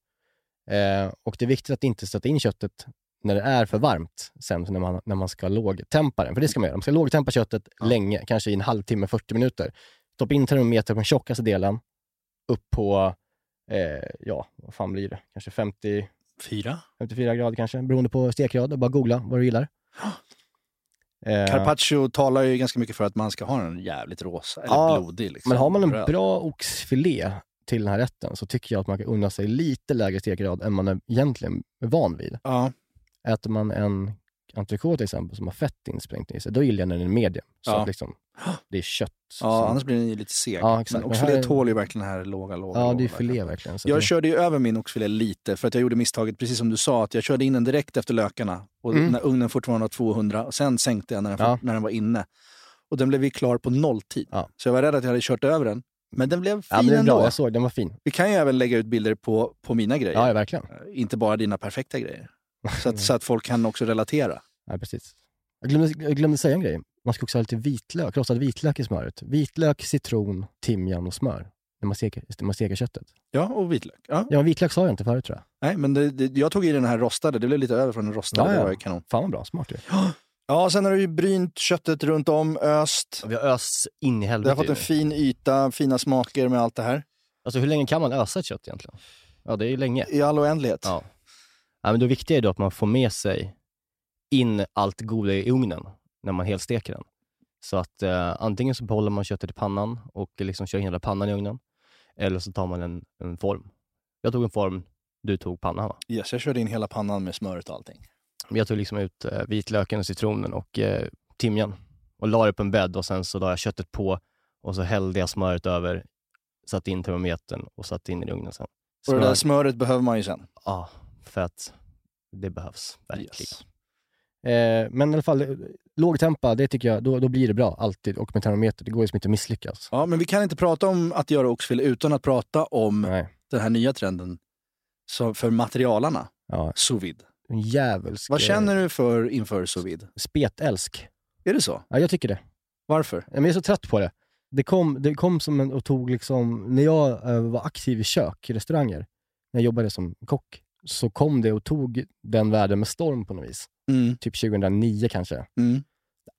[SPEAKER 1] Eh, och det är viktigt att inte sätta in köttet när det är för varmt sen när man, när man ska lågtempa den. För det ska man göra. Man ska lågtempa köttet länge, kanske i en halvtimme, 40 minuter. Stoppa in termometer på den tjockaste delen, upp på, eh, ja, vad fan blir det? Kanske 50,
[SPEAKER 2] Fyra.
[SPEAKER 1] 54 grader kanske, beroende på stekgrad. Bara googla vad du gillar. Eh,
[SPEAKER 2] Carpaccio talar ju ganska mycket för att man ska ha den jävligt rosa, eller
[SPEAKER 1] Ja,
[SPEAKER 2] blodig. Liksom,
[SPEAKER 1] Men har man en bra oxfilé till den här rätten så tycker jag att man kan unna sig lite lägre stekgrad än man är egentligen är van vid.
[SPEAKER 2] Ja,
[SPEAKER 1] Äter man en entrecote till exempel som har fett insprängt i sig, då gillar jag när den är medium. Så
[SPEAKER 2] Ja.
[SPEAKER 1] att liksom, det är kött.
[SPEAKER 2] ja
[SPEAKER 1] som-
[SPEAKER 2] annars blir den ju lite seg.
[SPEAKER 1] Ja, exakt.
[SPEAKER 2] Men oxfilé
[SPEAKER 1] här är-
[SPEAKER 2] tål ju verkligen den här låga, låga,
[SPEAKER 1] ja, det är filé
[SPEAKER 2] verkligen. Jag
[SPEAKER 1] det,
[SPEAKER 2] körde ju över min oxfilé lite för att jag gjorde misstaget, precis som du sa, att jag körde in den direkt efter lökarna. Och
[SPEAKER 1] Mm.
[SPEAKER 2] när ugnen fortfarande var 200, och sen sänkte jag när den,
[SPEAKER 1] Ja.
[SPEAKER 2] när den var inne. Och den blev ju klar på nolltid.
[SPEAKER 1] Ja.
[SPEAKER 2] Så jag var rädd att jag hade kört över den. Men den blev fin
[SPEAKER 1] ja, är
[SPEAKER 2] ändå.
[SPEAKER 1] Jag såg, den var fin.
[SPEAKER 2] Vi kan ju även lägga ut bilder på, på mina grejer.
[SPEAKER 1] Ja, ja verkligen.
[SPEAKER 2] Eh, Inte bara dina perfekta grejer. Så att, så att folk kan också relatera.
[SPEAKER 1] Ja, precis. Jag glömde, jag glömde säga en grej. Man ska också ha lite vitlök, krossad vitlök i smöret. Vitlök, citron, timjan och smör när man steker, när man steker köttet.
[SPEAKER 2] Ja, och vitlök. Ja.
[SPEAKER 1] Ja, vitlök sa jag inte förut tror jag.
[SPEAKER 2] Nej, men det, det, jag tog i den här rostade. Det blev lite över från den rostade.
[SPEAKER 1] Ja, ja.
[SPEAKER 2] Det var ju kanon.
[SPEAKER 1] Fan vad bra, smart ju.
[SPEAKER 2] Ja, sen har du ju brynt köttet runt om, öst.
[SPEAKER 1] Vi har öst in i
[SPEAKER 2] Det
[SPEAKER 1] helvete.
[SPEAKER 2] har fått en fin yta, fina smaker med allt det här.
[SPEAKER 1] Alltså hur länge kan man ösa ett kött egentligen? Ja, det är ju länge.
[SPEAKER 2] I all oändlighet.
[SPEAKER 1] Ja. ja men det viktiga är då att man får med sig in allt goda i ugnen när man helsteker den. Så att eh, antingen så behåller man köttet i pannan och liksom kör in hela pannan i ugnen. Eller så tar man en, en form. Jag tog en form, du tog pannan va?
[SPEAKER 2] Yes, jag körde in hela pannan med smöret och allting.
[SPEAKER 1] Jag tog liksom ut eh, vitlöken och citronen och eh, timjan och la det på en bädd och sen så la jag köttet på och så hällde jag smöret över, satte in termometern och satte in i ugnen sen.
[SPEAKER 2] Och det där
[SPEAKER 1] Smör-
[SPEAKER 2] smöret behöver man ju sen.
[SPEAKER 1] Ja, för att det behövs verkligen.
[SPEAKER 2] Yes.
[SPEAKER 1] Eh, men i alla fall, eh, lågtempa, det tycker jag, då, då blir det bra alltid. Och med termometer, det går ju liksom inte att misslyckas.
[SPEAKER 2] Ja, men vi kan inte prata om att göra oxfilé utan att prata om
[SPEAKER 1] Nej.
[SPEAKER 2] den här nya trenden så för materialarna,
[SPEAKER 1] Ja,
[SPEAKER 2] sous vide.
[SPEAKER 1] En djävulsk...
[SPEAKER 2] Vad känner du för inför sous vide?
[SPEAKER 1] Spetälsk.
[SPEAKER 2] Är det så?
[SPEAKER 1] Ja, jag tycker det.
[SPEAKER 2] Varför?
[SPEAKER 1] Men jag är så trött på det. Det kom, det kom som en och tog liksom, när jag eh, var aktiv i kök, i restauranger, när jag jobbade som kock, så kom det och tog den världen med storm på något vis.
[SPEAKER 2] Mm,
[SPEAKER 1] Typ 2009 kanske.
[SPEAKER 2] mm,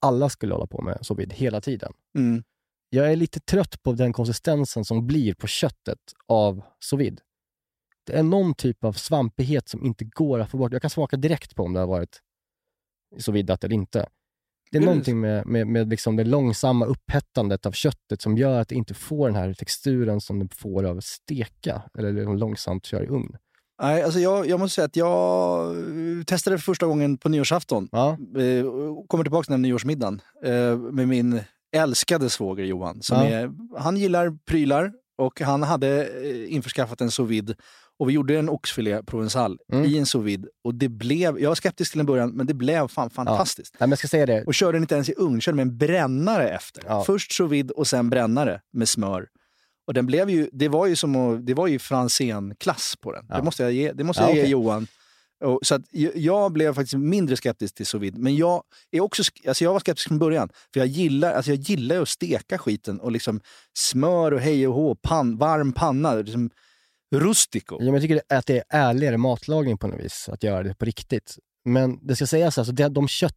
[SPEAKER 1] Alla skulle hålla på med så vid hela tiden.
[SPEAKER 2] mm.
[SPEAKER 1] Jag är lite trött på den konsistensen som blir på köttet av sous vide. Det är någon typ av svampighet som inte går att få bort. Jag kan smaka direkt på om det har varit sous eller inte. Det
[SPEAKER 2] är det
[SPEAKER 1] någonting med, med, med liksom det långsamma upphettandet av köttet som gör att det inte får den här texturen som det får av steka eller liksom långsamt köra i ugn.
[SPEAKER 2] Nej, alltså jag, jag måste säga att jag eh, testade för första gången på nyårsafton.
[SPEAKER 1] Ja,
[SPEAKER 2] Eh, kommer tillbaka till den nyårsmiddagen eh, med min älskade svåger Johan. Som
[SPEAKER 1] Ja.
[SPEAKER 2] är, han gillar prylar och han hade införskaffat en sous vide Och vi gjorde en oxfilé provençal
[SPEAKER 1] Mm.
[SPEAKER 2] i en sous vide. Och det blev, jag var skeptisk till en början, men det blev fan fantastiskt.
[SPEAKER 1] Nej, men jag ska säga det.
[SPEAKER 2] Och körde den inte ens i ugn, körde med en brännare efter.
[SPEAKER 1] Ja.
[SPEAKER 2] Först sous vide och sen brännare med smör. Och den blev ju, det var ju som det var ju Franzén-klass på den.
[SPEAKER 1] Ja.
[SPEAKER 2] Det måste jag ge, det måste
[SPEAKER 1] Ja,
[SPEAKER 2] jag ge
[SPEAKER 1] okej.
[SPEAKER 2] Johan. Och, så att jag- blev faktiskt mindre skeptisk till sous vide. Men jag, är också, alltså jag var skeptisk från början. För jag gillar, alltså jag gillar ju att steka skiten och liksom smör och hej och hå, pan, varm panna. Liksom rustico.
[SPEAKER 1] Ja, men jag tycker att det är ärligare matlagning på något vis, att göra det på riktigt. Men det ska sägas, alltså, det, de kött,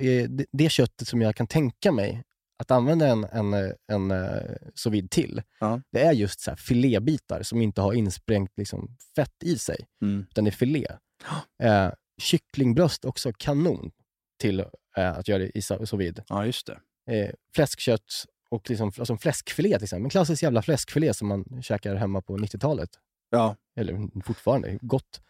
[SPEAKER 1] eh, det, det köttet som jag kan tänka mig att använda en, en, eh, en, en sous vide till,
[SPEAKER 2] Ja.
[SPEAKER 1] det är just så filébitar som inte har insprängt liksom, fett i sig,
[SPEAKER 2] Mm.
[SPEAKER 1] utan det är filé. Eh, kycklingbröst också kanon till eh, att göra det i sous vide.
[SPEAKER 2] Ja, just det.
[SPEAKER 1] Eh, fläskkött och liksom, alltså fläskfilé till exempel. En klassisk jävla fläskfilé som man käkar hemma på 90-talet
[SPEAKER 2] Ja,
[SPEAKER 1] eller fortfarande, gott.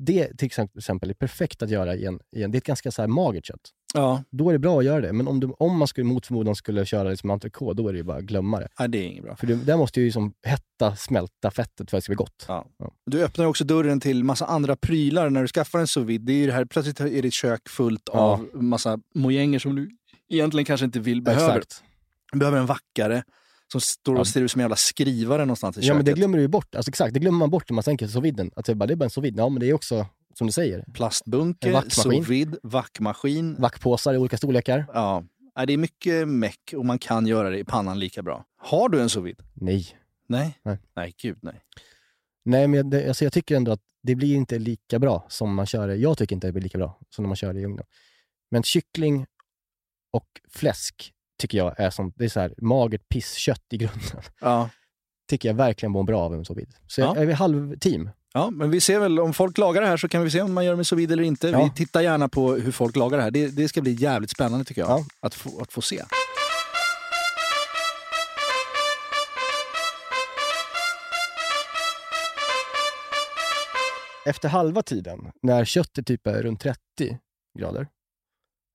[SPEAKER 1] Det till exempel är perfekt att göra i en, i en det är ett ganska så här magert kött.
[SPEAKER 2] ja.
[SPEAKER 1] Då är det bra att göra det. Men om, du, om man skulle, mot förmodan skulle köra det som entrecote, då är det ju bara att glömma det.
[SPEAKER 2] Nej, det är inget bra.
[SPEAKER 1] För det, där måste ju liksom hetta, smälta fettet för att det ska bli gott.
[SPEAKER 2] Ja.
[SPEAKER 1] Ja.
[SPEAKER 2] Du öppnar också dörren till massa andra prylar när du skaffar en sous vide. Det är ju det här, plötsligt är ditt kök fullt av massa mojänger som du egentligen kanske inte vill behöver.
[SPEAKER 1] Exakt.
[SPEAKER 2] Du behöver en vackare som står och
[SPEAKER 1] Ja.
[SPEAKER 2] ser ut som en jävla skrivare någonstans i
[SPEAKER 1] Ja,
[SPEAKER 2] köket.
[SPEAKER 1] men det glömmer du ju bort. Alltså, exakt, det glömmer man bort när man tänker sous viden. Att det, bara, det är bara en sous vide. Ja, men det är också, som du säger,
[SPEAKER 2] Plastbunke, sous vide, vackmaskin.
[SPEAKER 1] vackpåsar i olika storlekar.
[SPEAKER 2] Ja. Det är mycket meck och man kan göra det i pannan lika bra. Har du en sous vide?
[SPEAKER 1] Nej.
[SPEAKER 2] Nej.
[SPEAKER 1] Nej.
[SPEAKER 2] Nej, gud nej.
[SPEAKER 1] Nej, men jag, alltså jag tycker ändå att det blir inte lika bra som man kör det. Jag tycker inte det blir lika bra som när man kör det i ugnen. Men kyckling och fläsk tycker jag är som, det är så här magert pisskött i grunden.
[SPEAKER 2] Ja.
[SPEAKER 1] tycker jag verkligen mår bra av en sous vide. Så jag
[SPEAKER 2] Ja.
[SPEAKER 1] är halv team.
[SPEAKER 2] Ja, men vi ser väl om folk lagar det här så kan vi se om man gör med sous vide eller inte.
[SPEAKER 1] Ja.
[SPEAKER 2] Vi tittar gärna på hur folk lagar det här. Det, det ska bli jävligt spännande tycker jag
[SPEAKER 1] Ja.
[SPEAKER 2] att, få, att få se.
[SPEAKER 1] Efter halva tiden, när köttet typ är runt 30 grader,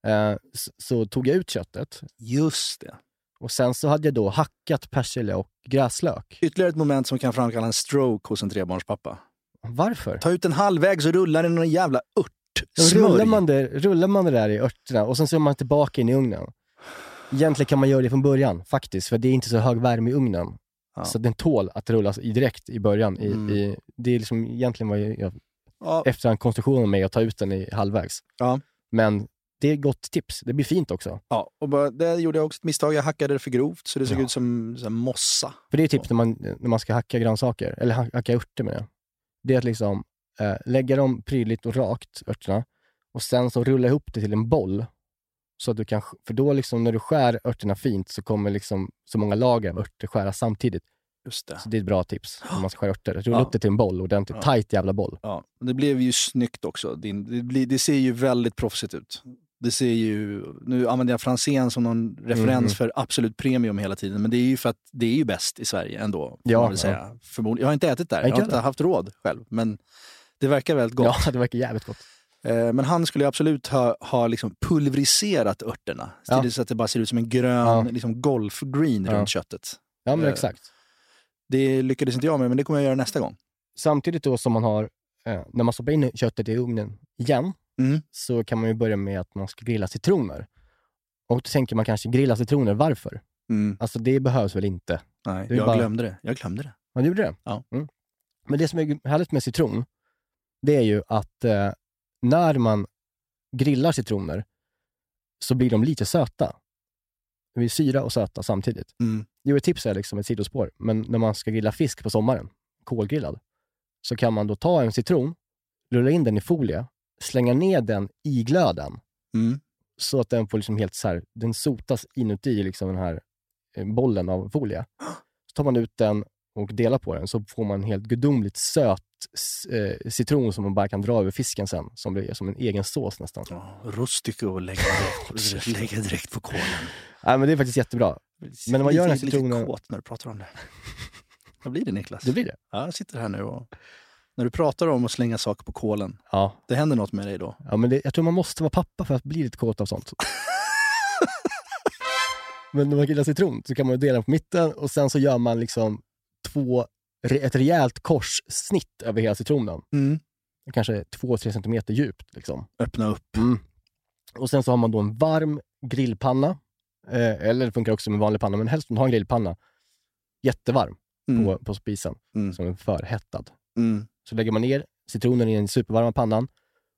[SPEAKER 1] eh, så, så tog jag ut köttet
[SPEAKER 2] Just det.
[SPEAKER 1] och sen så hade jag då hackat persilja och gräslök.
[SPEAKER 2] Ytterligare ett moment som kan framkalla en stroke hos en trebarnspappa.
[SPEAKER 1] Varför?
[SPEAKER 2] Ta ut en halvvägs och rulla den i någon jävla ört.
[SPEAKER 1] Rullar, man det, rullar man det där i örterna och sen så är man tillbaka in i ugnen. Egentligen kan man göra det från början faktiskt, för det är inte så hög värme i ugnen.
[SPEAKER 2] Ja.
[SPEAKER 1] Så den tål att rullas i direkt i början. I,
[SPEAKER 2] Mm.
[SPEAKER 1] i, det är liksom egentligen vad jag, jag
[SPEAKER 2] Ja,
[SPEAKER 1] efterhand konstruktionen med att ta ut den i halvvägs.
[SPEAKER 2] Ja.
[SPEAKER 1] Men det är ett gott tips. Det blir fint också.
[SPEAKER 2] ja, och bara, där gjorde jag också ett misstag. Jag hackade det för grovt så det såg
[SPEAKER 1] Ja.
[SPEAKER 2] ut som, som mossa.
[SPEAKER 1] För det är tips när man, när man ska hacka grönsaker, eller ha- hacka örter med det. Det är att liksom eh, lägga dem prydligt och rakt, örterna, och sen så rulla ihop det till en boll. Så att du kan, för då liksom när du skär örterna fint så kommer liksom så många lager av örter skäras samtidigt.
[SPEAKER 2] Just det.
[SPEAKER 1] Så det är ett bra tips om man ska skära örter. Rulla
[SPEAKER 2] Ja.
[SPEAKER 1] upp det till en boll, ordentligt
[SPEAKER 2] Ja.
[SPEAKER 1] tight jävla boll.
[SPEAKER 2] Ja, det blev ju snyggt också. Det, blir, det ser ju väldigt proffsigt ut. Det ser ju, nu använder jag Franzén som någon referens
[SPEAKER 1] Mhm.
[SPEAKER 2] för Absolut Premium hela tiden, men det är ju för att det är ju bäst i Sverige ändå.
[SPEAKER 1] Ja,
[SPEAKER 2] man
[SPEAKER 1] ja.
[SPEAKER 2] säga. Förmodligen. Jag har inte ätit där,
[SPEAKER 1] Nej,
[SPEAKER 2] jag har
[SPEAKER 1] inte
[SPEAKER 2] inte haft råd själv, men det verkar väldigt gott.
[SPEAKER 1] Ja, det verkar jävligt gott.
[SPEAKER 2] Eh, Men han skulle ju absolut ha, ha liksom pulveriserat örterna.
[SPEAKER 1] Ja.
[SPEAKER 2] Så att det bara ser ut som en grön
[SPEAKER 1] Ja.
[SPEAKER 2] liksom golfgreen
[SPEAKER 1] Ja.
[SPEAKER 2] runt köttet.
[SPEAKER 1] Ja, men
[SPEAKER 2] Eh,
[SPEAKER 1] exakt.
[SPEAKER 2] Det lyckades inte jag med, men det kommer jag göra nästa gång.
[SPEAKER 1] Samtidigt då som man har, eh, när man stoppar in köttet i ugnen igen,
[SPEAKER 2] Mm.
[SPEAKER 1] så kan man ju börja med att man ska grilla citroner. Och då tänker man kanske grilla citroner, varför?
[SPEAKER 2] Mm.
[SPEAKER 1] Alltså det behövs väl inte?
[SPEAKER 2] Nej, jag
[SPEAKER 1] bara-
[SPEAKER 2] glömde det. Jag glömde det.
[SPEAKER 1] Man gjorde det?
[SPEAKER 2] Ja.
[SPEAKER 1] Mm. Men det som är härligt med citron, det är ju att eh, när man grillar citroner så blir de lite söta. Det blir syra och söta samtidigt.
[SPEAKER 2] Mm.
[SPEAKER 1] Jo, ett tips är liksom ett sidospår, men när man ska grilla fisk på sommaren, kolgrillad, så kan man då ta en citron, rulla in den i folie, slänga ner den i glöden,
[SPEAKER 2] Mm.
[SPEAKER 1] så att den får liksom helt så här, den sotas inuti liksom den här eh, bollen av folie. Så tar man ut den och delar på den, så får man en helt gudomligt söt eh, citron som man bara kan dra över fisken sen, som blir som en egen sås nästan.
[SPEAKER 2] Ja, rustico och lägga direkt, lägga direkt på kolen.
[SPEAKER 1] Nej, men det är faktiskt jättebra. Men när man gör den här citronen-
[SPEAKER 2] lite kåt när du pratar om det. Vad blir det Niklas?
[SPEAKER 1] Det blir det.
[SPEAKER 2] Ja, jag sitter här nu och när du pratar om att slänga saker på kolen,
[SPEAKER 1] Ja,
[SPEAKER 2] det händer något med dig då?
[SPEAKER 1] ja men det, jag tror man måste vara pappa för att bli lite kåt av sånt. men när man grillar citron så kan man dela den på mitten och sen så gör man liksom två ett rejält korssnitt över hela citronen.
[SPEAKER 2] Mm.
[SPEAKER 1] Kanske 2-3 centimeter djupt. Liksom.
[SPEAKER 2] Öppna upp.
[SPEAKER 1] Mm. Och sen så har man då en varm grillpanna. Eh, eller det funkar också med vanlig panna, men helst om du har en grillpanna. Jättevarm
[SPEAKER 2] Mm.
[SPEAKER 1] på, på spisen,
[SPEAKER 2] Mm.
[SPEAKER 1] som är förhettad.
[SPEAKER 2] Mm.
[SPEAKER 1] Så lägger man ner citronen i den supervarma pannan,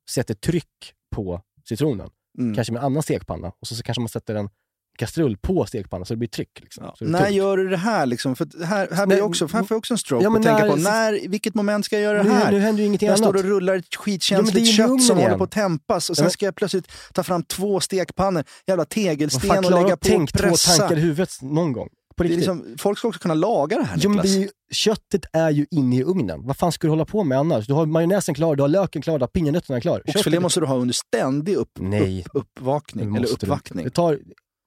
[SPEAKER 1] sätter tryck på citronen,
[SPEAKER 2] Mm.
[SPEAKER 1] kanske med en annan stekpanna, och så, så kanske man sätter en kastrull på stekpannan så det blir tryck. Liksom.
[SPEAKER 2] Ja. När
[SPEAKER 1] tungt.
[SPEAKER 2] gör du det här? Liksom? För här, här, blir också, här får jag också en stroke
[SPEAKER 1] Ja,
[SPEAKER 2] att tänka på. När, vilket moment ska jag göra det här?
[SPEAKER 1] nu händer ju ingenting
[SPEAKER 2] jag
[SPEAKER 1] annat.
[SPEAKER 2] står och rullar ett
[SPEAKER 1] Ja,
[SPEAKER 2] skitkänsligt
[SPEAKER 1] ju
[SPEAKER 2] kött som
[SPEAKER 1] igen.
[SPEAKER 2] håller på att tempas och sen
[SPEAKER 1] Ja,
[SPEAKER 2] ska jag plötsligt ta fram två stekpannor, jävla tegelsten
[SPEAKER 1] fan,
[SPEAKER 2] och lägga på och
[SPEAKER 1] tänka två
[SPEAKER 2] pressa.
[SPEAKER 1] tankar i huvudet någon gång? På riktigt.
[SPEAKER 2] liksom, folk ska också kunna laga det här
[SPEAKER 1] Jo, men det är ju, köttet är ju inne i ugnen. Vad fan ska du hålla på med annars? Du har majonnäsen klar, du har löken klar, du har pinjenötterna klar.
[SPEAKER 2] Oxfilé måste du ha under ständig upp,
[SPEAKER 1] Nej.
[SPEAKER 2] upp, uppvakning, eller
[SPEAKER 1] du inte. Det tar,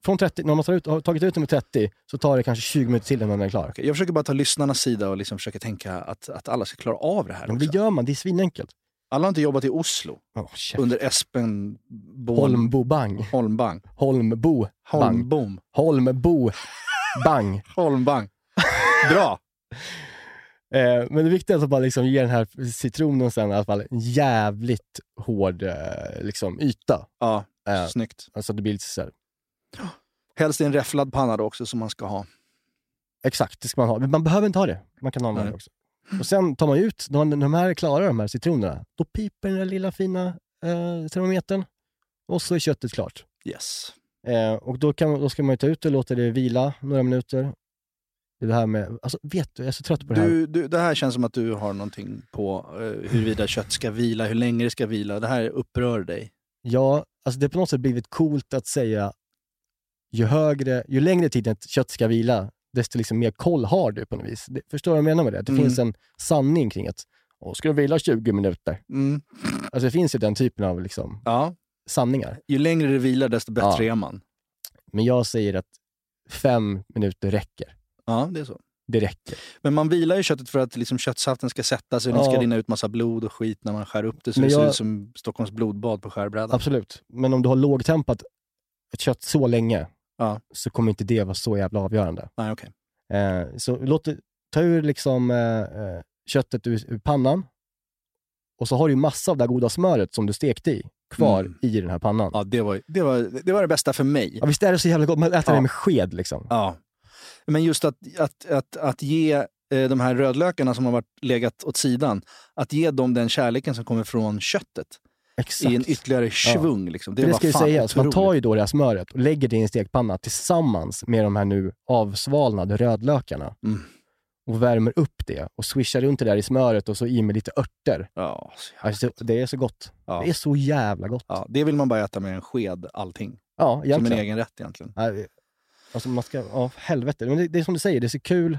[SPEAKER 1] från 30, när man tar ut, har tagit ut den med 30 så tar det kanske 20 minuter till innan den är klar.
[SPEAKER 2] Okej, Jag försöker bara ta lyssnarnas sida och liksom försöka tänka att, att alla ska klara av det här
[SPEAKER 1] Men
[SPEAKER 2] också.
[SPEAKER 1] det gör man, det är svinenkelt.
[SPEAKER 2] Alla har inte jobbat i Oslo
[SPEAKER 1] Oh,
[SPEAKER 2] under Espen
[SPEAKER 1] Holmbo bang.
[SPEAKER 2] Holmbang.
[SPEAKER 1] Holmbo.
[SPEAKER 2] Holmbom.
[SPEAKER 1] Holmbo bang.
[SPEAKER 2] Holmbang. Bra!
[SPEAKER 1] Eh, men det viktiga är att bara liksom ge den här citronen sen i alla fall en jävligt hård eh, liksom, yta.
[SPEAKER 2] Ja,
[SPEAKER 1] Eh,
[SPEAKER 2] snyggt.
[SPEAKER 1] alltså det blir lite så här,
[SPEAKER 2] Helst i en räfflad panna då också som man ska ha.
[SPEAKER 1] Exakt, det ska man ha. Men man behöver inte ha det. Man kan ha den här också. Och sen tar man ut, när de här är klara, de här citronerna, då piper den där lilla fina eh, termometern och så är köttet klart.
[SPEAKER 2] Yes.
[SPEAKER 1] Eh, och då, kan, då ska man ju ta ut det och låta det vila några minuter. Det här med, alltså vet du, jag är så trött på det här.
[SPEAKER 2] Du, du, det här känns som att du har någonting på uh, huruvida kött ska vila, hur länge det ska vila. Det här upprör dig.
[SPEAKER 1] Ja, alltså det har på något sätt blivit coolt att säga ju, högre, ju längre tid ett kött ska vila, desto liksom mer koll har du på något vis. Det, förstår du vad jag menar med det? Det
[SPEAKER 2] Mm.
[SPEAKER 1] finns en sanning kring att Åh, ska det vila 20 minuter?
[SPEAKER 2] Mm.
[SPEAKER 1] Alltså det finns ju den typen av liksom,
[SPEAKER 2] Ja.
[SPEAKER 1] Sanningar.
[SPEAKER 2] Ju längre det vilar desto bättre
[SPEAKER 1] Ja.
[SPEAKER 2] är man.
[SPEAKER 1] Men jag säger att fem minuter räcker.
[SPEAKER 2] Ja, det är så.
[SPEAKER 1] Det räcker.
[SPEAKER 2] Men man vilar ju köttet för att liksom köttsaften ska sätta sig och det
[SPEAKER 1] Ja.
[SPEAKER 2] ska rinna ut massa blod och skit när man skär upp det så
[SPEAKER 1] Men
[SPEAKER 2] det ser
[SPEAKER 1] jag-
[SPEAKER 2] ut som Stockholms blodbad på skärbrädan.
[SPEAKER 1] Absolut. Men om du har lågtempat ett kött så länge
[SPEAKER 2] Ja.
[SPEAKER 1] så kommer inte det vara så jävla avgörande.
[SPEAKER 2] Nej, okej.
[SPEAKER 1] Eh, så låt det, ta ur liksom, eh, eh, köttet ur, ur pannan och så har du massa av det här goda smöret som du stekte i kvar
[SPEAKER 2] Mm.
[SPEAKER 1] i den här pannan. Ja.
[SPEAKER 2] Ja, det var, det, var, det var det bästa för mig.
[SPEAKER 1] visst är det så jävla gott? Man äter
[SPEAKER 2] Ja.
[SPEAKER 1] det med sked liksom.
[SPEAKER 2] Ja. Men just att, att, att, att ge eh, de här rödlökarna som har varit legat åt sidan, att ge dem den kärleken som kommer från köttet
[SPEAKER 1] Exakt.
[SPEAKER 2] i en ytterligare svung. Liksom. Det,
[SPEAKER 1] Det, ska ju sägas, man tar ju då det här smöret och lägger det i en stekpanna tillsammans med de här nu avsvalnade rödlökarna
[SPEAKER 2] Mm.
[SPEAKER 1] Och värmer upp det och swishar runt det där i smöret och så i med lite örter.
[SPEAKER 2] Ja,
[SPEAKER 1] Alltså, det är så gott.
[SPEAKER 2] ja.
[SPEAKER 1] Det är så jävla gott.
[SPEAKER 2] ja, det vill man bara äta med en sked, allting.
[SPEAKER 1] Ja,
[SPEAKER 2] Som en
[SPEAKER 1] egentligen.
[SPEAKER 2] egen rätt egentligen.
[SPEAKER 1] Alltså man ska, ja, helvete. Men det, det är som du säger, det är så kul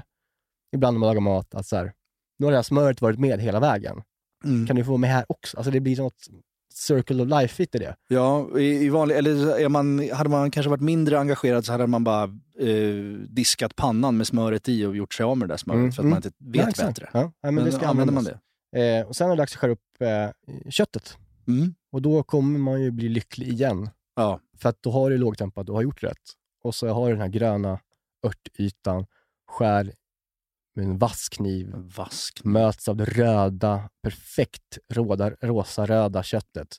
[SPEAKER 1] ibland när man lagar mat att så här, nu har det här smöret varit med hela vägen.
[SPEAKER 2] Mm.
[SPEAKER 1] Kan du få med här också? Alltså det blir något circle of life i det.
[SPEAKER 2] Ja, i, i vanlig, eller är man, hade man kanske varit mindre engagerad så hade man bara eh, diskat pannan med smöret i och gjort sig av med det där smöret
[SPEAKER 1] Mm,
[SPEAKER 2] för att
[SPEAKER 1] mm.
[SPEAKER 2] man inte vet
[SPEAKER 1] exakt.
[SPEAKER 2] bättre.
[SPEAKER 1] Ja, men,
[SPEAKER 2] Men,
[SPEAKER 1] det ska
[SPEAKER 2] använder man det?
[SPEAKER 1] Eh, och sen dags att skära upp eh, köttet.
[SPEAKER 2] Mm.
[SPEAKER 1] Och då kommer man ju bli lycklig igen.
[SPEAKER 2] Ja.
[SPEAKER 1] För att då har du lågtempat, du har gjort rätt. Och så har du den här gröna örtytan, skär med en vass kniv,
[SPEAKER 2] Vask.
[SPEAKER 1] möts av det röda, perfekt råda, rosa-röda köttet.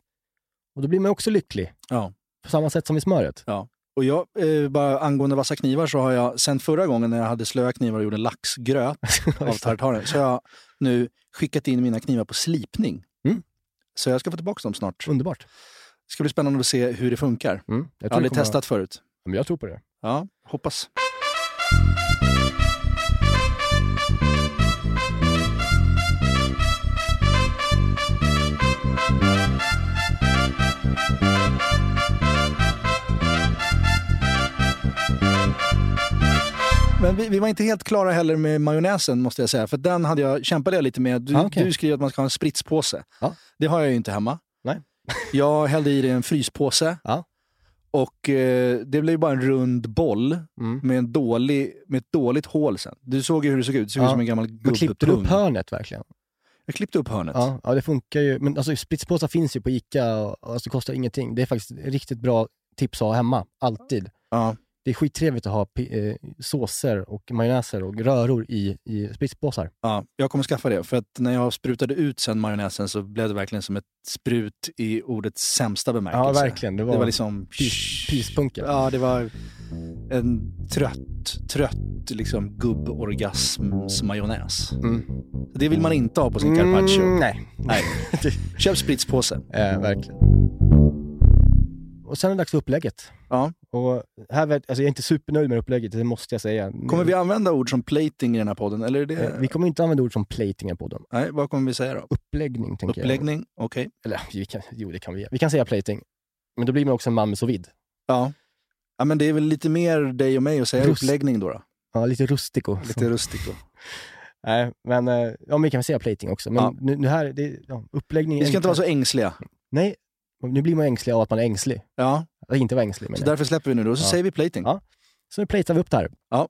[SPEAKER 1] Och då blir man också lycklig.
[SPEAKER 2] Ja.
[SPEAKER 1] På samma sätt som i smöret.
[SPEAKER 2] Och jag, eh, bara angående vassa knivar så har jag sen förra gången när jag hade slöa knivar och gjorde laxgröt av tartaren så har jag nu skickat in mina knivar på slipning.
[SPEAKER 1] Mm.
[SPEAKER 2] Så jag ska få tillbaka dem snart.
[SPEAKER 1] Underbart.
[SPEAKER 2] Det ska bli spännande att se hur det funkar.
[SPEAKER 1] Mm. Jag,
[SPEAKER 2] Jag har aldrig
[SPEAKER 1] kommer-
[SPEAKER 2] testat förut.
[SPEAKER 1] Men jag tror på det.
[SPEAKER 2] Ja, hoppas. Men vi, vi var inte helt klara heller med majonnäsen måste jag säga. För den hade jag, kämpade jag lite med. Du,
[SPEAKER 1] Ah, okej.
[SPEAKER 2] du skriver att man ska ha en spritspåse.
[SPEAKER 1] Ja.
[SPEAKER 2] Det har jag ju inte hemma.
[SPEAKER 1] Nej.
[SPEAKER 2] jag hällde i det en fryspåse.
[SPEAKER 1] Ja.
[SPEAKER 2] Och eh, det blev bara en rund boll
[SPEAKER 1] Mm.
[SPEAKER 2] med, en dålig, med ett dåligt hål sen. Du såg ju hur det såg ut. Det såg ut
[SPEAKER 1] Ja.
[SPEAKER 2] som en gammal
[SPEAKER 1] Men klippte du upp
[SPEAKER 2] gubbpung.
[SPEAKER 1] hörnet verkligen?
[SPEAKER 2] Jag klippte upp hörnet.
[SPEAKER 1] Ja, ja, det funkar ju. Men alltså, spritspåsar finns ju på Ica och alltså, kostar ingenting. Det är faktiskt riktigt bra tips att ha hemma. Alltid.
[SPEAKER 2] Ja.
[SPEAKER 1] Det är skittrevligt att ha eh, såser och majonnäser och röror i, i spritspåsar.
[SPEAKER 2] Ja, jag kommer skaffa det. För att när jag sprutade ut sen majonnäsen så blev det verkligen som ett sprut i ordets sämsta bemärkelse.
[SPEAKER 1] Ja, verkligen. Det var,
[SPEAKER 2] Det var liksom...
[SPEAKER 1] pys, pyspunken.
[SPEAKER 2] Ja, det var en trött, trött liksom gubborgasmsmajonnäs.
[SPEAKER 1] Mm.
[SPEAKER 2] Det vill man inte ha på sin carpaccio.
[SPEAKER 1] Mm, nej,
[SPEAKER 2] Nej. Köp spritspåse.
[SPEAKER 1] eh, verkligen. Och sen är det dags för upplägget.
[SPEAKER 2] Ja.
[SPEAKER 1] Och här alltså jag är inte supernöjd med upplägget, det måste jag säga.
[SPEAKER 2] Kommer vi använda ord som plating i den här podden? Eller är det...
[SPEAKER 1] Eh, Vi kommer inte använda ord som plating på den.
[SPEAKER 2] Nej, vad kommer vi säga då?
[SPEAKER 1] Uppläggning, tänker
[SPEAKER 2] Uppläggning? Okej.
[SPEAKER 1] jag. Eller vi kan, jo, det kan vi. Vi kan säga plating. Men då blir man också en man med sous.
[SPEAKER 2] Ja. ja. men det är väl lite mer dig och mig att säga
[SPEAKER 1] Rust-
[SPEAKER 2] uppläggning då. då.
[SPEAKER 1] Ja, lite rustico.
[SPEAKER 2] Lite rustico.
[SPEAKER 1] Nej, men eh, ja, men vi kan väl säga plating också. Men
[SPEAKER 2] Ja.
[SPEAKER 1] nu, nu här, det, ja, uppläggning är
[SPEAKER 2] Vi ska inte vara så ängsliga.
[SPEAKER 1] Nej, nu blir man ängslig av att man är ängslig.
[SPEAKER 2] Ja,
[SPEAKER 1] Att inte vara ängslig,
[SPEAKER 2] så
[SPEAKER 1] jag.
[SPEAKER 2] därför släpper vi nu då. Så
[SPEAKER 1] Ja.
[SPEAKER 2] säger vi plating.
[SPEAKER 1] Ja. Så nu platear vi upp det här.
[SPEAKER 2] Ja.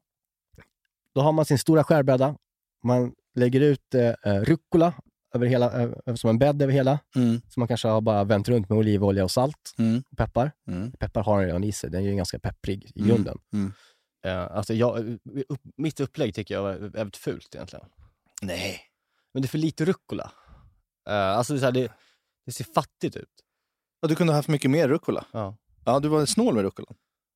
[SPEAKER 1] Då har man sin stora skärbräda. Man lägger ut eh, eh, rucola över hela, eh, som en bädd över hela.
[SPEAKER 2] Mm.
[SPEAKER 1] Så man kanske har bara vänt runt med olivolja och salt
[SPEAKER 2] Mm.
[SPEAKER 1] och peppar.
[SPEAKER 2] Mm.
[SPEAKER 1] Peppar har den redan i sig, den är ju ganska pepprig i
[SPEAKER 2] Mm.
[SPEAKER 1] grunden.
[SPEAKER 2] Mm.
[SPEAKER 1] Eh, alltså jag, upp, mitt upplägg tycker jag är väldigt fult egentligen.
[SPEAKER 2] Nej.
[SPEAKER 1] Men det är för lite rucola. Eh, alltså det, här, det, det ser fattigt ut.
[SPEAKER 2] Ja, du kunde ha haft mycket mer rucola.
[SPEAKER 1] Ja.
[SPEAKER 2] Ja, du var snål med rucola.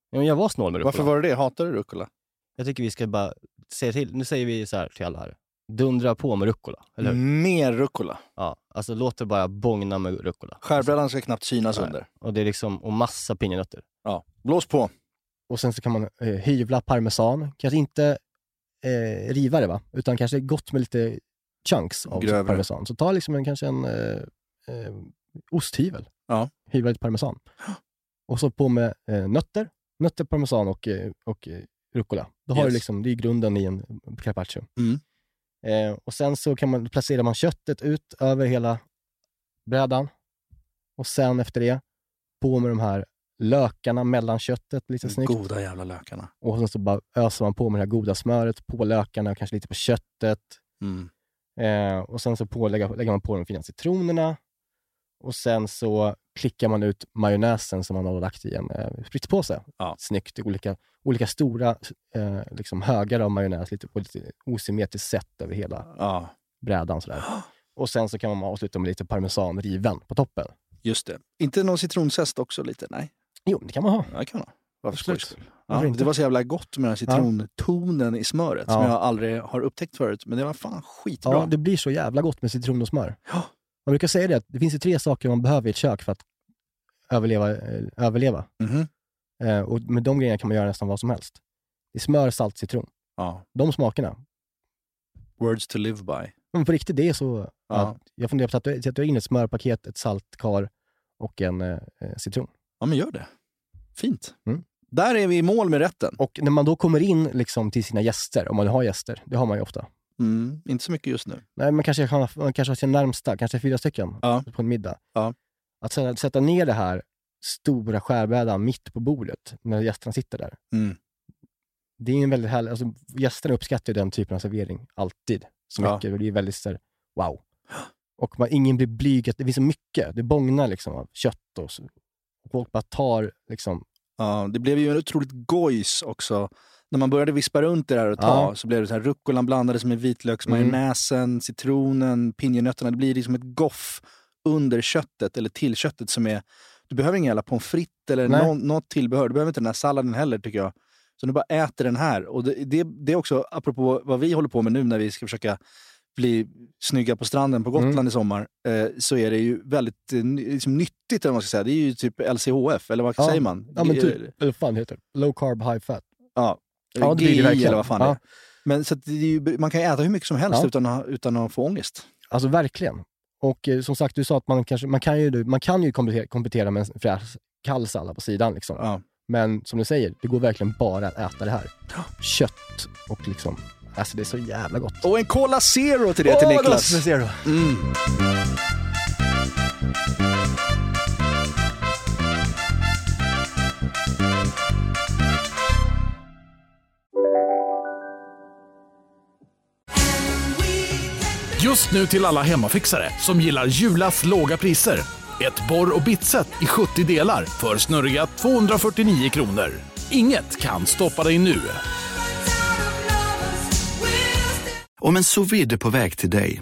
[SPEAKER 1] Ja, men jag var snål med rucola.
[SPEAKER 2] Varför var det det? Hatar du rucola?
[SPEAKER 1] Jag tycker vi ska bara säga till. Nu säger vi så här till alla här. Dundra på med rucola, eller hur?
[SPEAKER 2] Mer rucola.
[SPEAKER 1] Ja, alltså låt det bara bångna med rucola.
[SPEAKER 2] Skärbrädan ska knappt synas
[SPEAKER 1] Nej.
[SPEAKER 2] under.
[SPEAKER 1] Och det är liksom, och massa pinjenötter.
[SPEAKER 2] Ja. Blås på.
[SPEAKER 1] Och sen så kan man eh, hyvla parmesan. Kanske inte eh, riva det va, utan kanske gott med lite chunks av
[SPEAKER 2] Grövre.
[SPEAKER 1] parmesan. Så ta liksom en, kanske en eh, eh, osthyvel.
[SPEAKER 2] Ja.
[SPEAKER 1] Hyvla lite parmesan. Och så på med eh, nötter, nötter, parmesan och, eh, och eh, rucola. Då har
[SPEAKER 2] Yes.
[SPEAKER 1] du liksom, det är grunden i en carpaccio.
[SPEAKER 2] Mm.
[SPEAKER 1] Eh, och sen så kan man, placerar man köttet ut över hela brädan. Och sen efter det, på med de här lökarna mellan köttet lite snyggt.
[SPEAKER 2] Goda jävla lökarna.
[SPEAKER 1] Och sen så bara öser man på med det här goda smöret på lökarna, kanske lite på köttet.
[SPEAKER 2] Mm.
[SPEAKER 1] Eh, och sen så på, lägger, lägger man på de fina citronerna. Och sen så klickar man ut majonnäsen som man har lagt i en eh, spritspåse.
[SPEAKER 2] Ja.
[SPEAKER 1] Snyggt. Olika, olika stora eh, liksom högar av majonnäs lite, på lite osymmetriskt sätt över hela
[SPEAKER 2] Ja,
[SPEAKER 1] brädan. Sådär. Och sen så kan man avsluta med lite parmesan riven på toppen.
[SPEAKER 2] just det. Inte någon citronzest också lite? Nej,
[SPEAKER 1] Jo, det kan man ha.
[SPEAKER 2] ja, det kan man ha. Varför skojs Ja, det var så jävla gott med den här citrontonen i smöret som
[SPEAKER 1] Ja.
[SPEAKER 2] jag aldrig har upptäckt förut. Men det var fan skitbra.
[SPEAKER 1] Ja, det blir så jävla gott med citron och smör.
[SPEAKER 2] Ja.
[SPEAKER 1] Man brukar säga det att det finns ju tre saker man behöver i ett kök för att överleva. Eh, överleva.
[SPEAKER 2] Mhm.
[SPEAKER 1] Eh, och med de grejerna kan man göra nästan vad som helst. Det är smör, salt, citron.
[SPEAKER 2] ja.
[SPEAKER 1] De smakerna.
[SPEAKER 2] Words to live by.
[SPEAKER 1] Men på riktigt, det är så
[SPEAKER 2] Ja.
[SPEAKER 1] att jag funderar på att tatuera in ett smörpaket, ett saltkar och en eh, eh, citron.
[SPEAKER 2] Ja, men gör det. Fint.
[SPEAKER 1] Mm.
[SPEAKER 2] Där är vi i mål med rätten.
[SPEAKER 1] Och när man då kommer in liksom till sina gäster, om man har gäster, det har man ju ofta.
[SPEAKER 2] Mm. Inte så mycket just nu.
[SPEAKER 1] Nej, man kanske, kan, man kanske har sina närmsta, kanske fyra stycken
[SPEAKER 2] Ja.
[SPEAKER 1] på en middag.
[SPEAKER 2] Ja.
[SPEAKER 1] Att sätta, sätta ner det här stora skärbrädan mitt på bordet när gästerna sitter där.
[SPEAKER 2] Mm.
[SPEAKER 1] Det är en väldigt härlig, alltså, gästerna uppskattar ju den typen av servering, alltid. Så
[SPEAKER 2] Ja.
[SPEAKER 1] mycket, och det är väldigt så här, wow. Och man, ingen blir blyg, det finns så mycket, det bångnar liksom av kött och, så, folk bara tar liksom,
[SPEAKER 2] Ja, det blev ju en otroligt gojs också. När man började vispa runt det där och ta
[SPEAKER 1] Ja. Mm.
[SPEAKER 2] så blev det så här rucolan blandades med vitlöksmajonnäsen, citronen, pinjenötterna. Det blir liksom ett goff under köttet eller till köttet som är... Du behöver ingen jävla pommes frites eller någon, något tillbehör. Du behöver inte den här salladen heller tycker jag. Så du bara äter den här. Och det, det, det är också, apropå vad vi håller på med nu när vi ska försöka bli snygga på stranden på Gotland
[SPEAKER 1] Mm.
[SPEAKER 2] i sommar, eh, så är det ju väldigt eh, liksom nyttigt, eller vad man ska säga. Det är ju typ LCHF, eller vad
[SPEAKER 1] Ja.
[SPEAKER 2] säger man?
[SPEAKER 1] ja men typ, eller vad fan heter det? Low carb, high fat.
[SPEAKER 2] Ja,
[SPEAKER 1] Ja, det det
[SPEAKER 2] eller vad fan det
[SPEAKER 1] Ja.
[SPEAKER 2] är. Men så det ju, man kan ju äta hur mycket som helst
[SPEAKER 1] Ja.
[SPEAKER 2] utan, utan att få ångest.
[SPEAKER 1] Alltså verkligen. Och eh, som sagt, du sa att man, kanske, man kan ju, man kan ju komplettera, komplettera med en fräsch kall sallad på sidan. Liksom.
[SPEAKER 2] Ja.
[SPEAKER 1] Men som du säger, det går verkligen bara att äta det här. Kött och liksom, alltså det är så jävla gott.
[SPEAKER 2] Och en Cola Zero till det till
[SPEAKER 1] Åh,
[SPEAKER 2] Niklas.
[SPEAKER 1] ser du.
[SPEAKER 2] Mm.
[SPEAKER 5] Just nu till alla hemmafixare som gillar Julas låga priser. Ett borr och bitset i 70 delar för snurriga 249 kronor. Inget kan stoppa dig nu.
[SPEAKER 6] Om en sous på väg till dig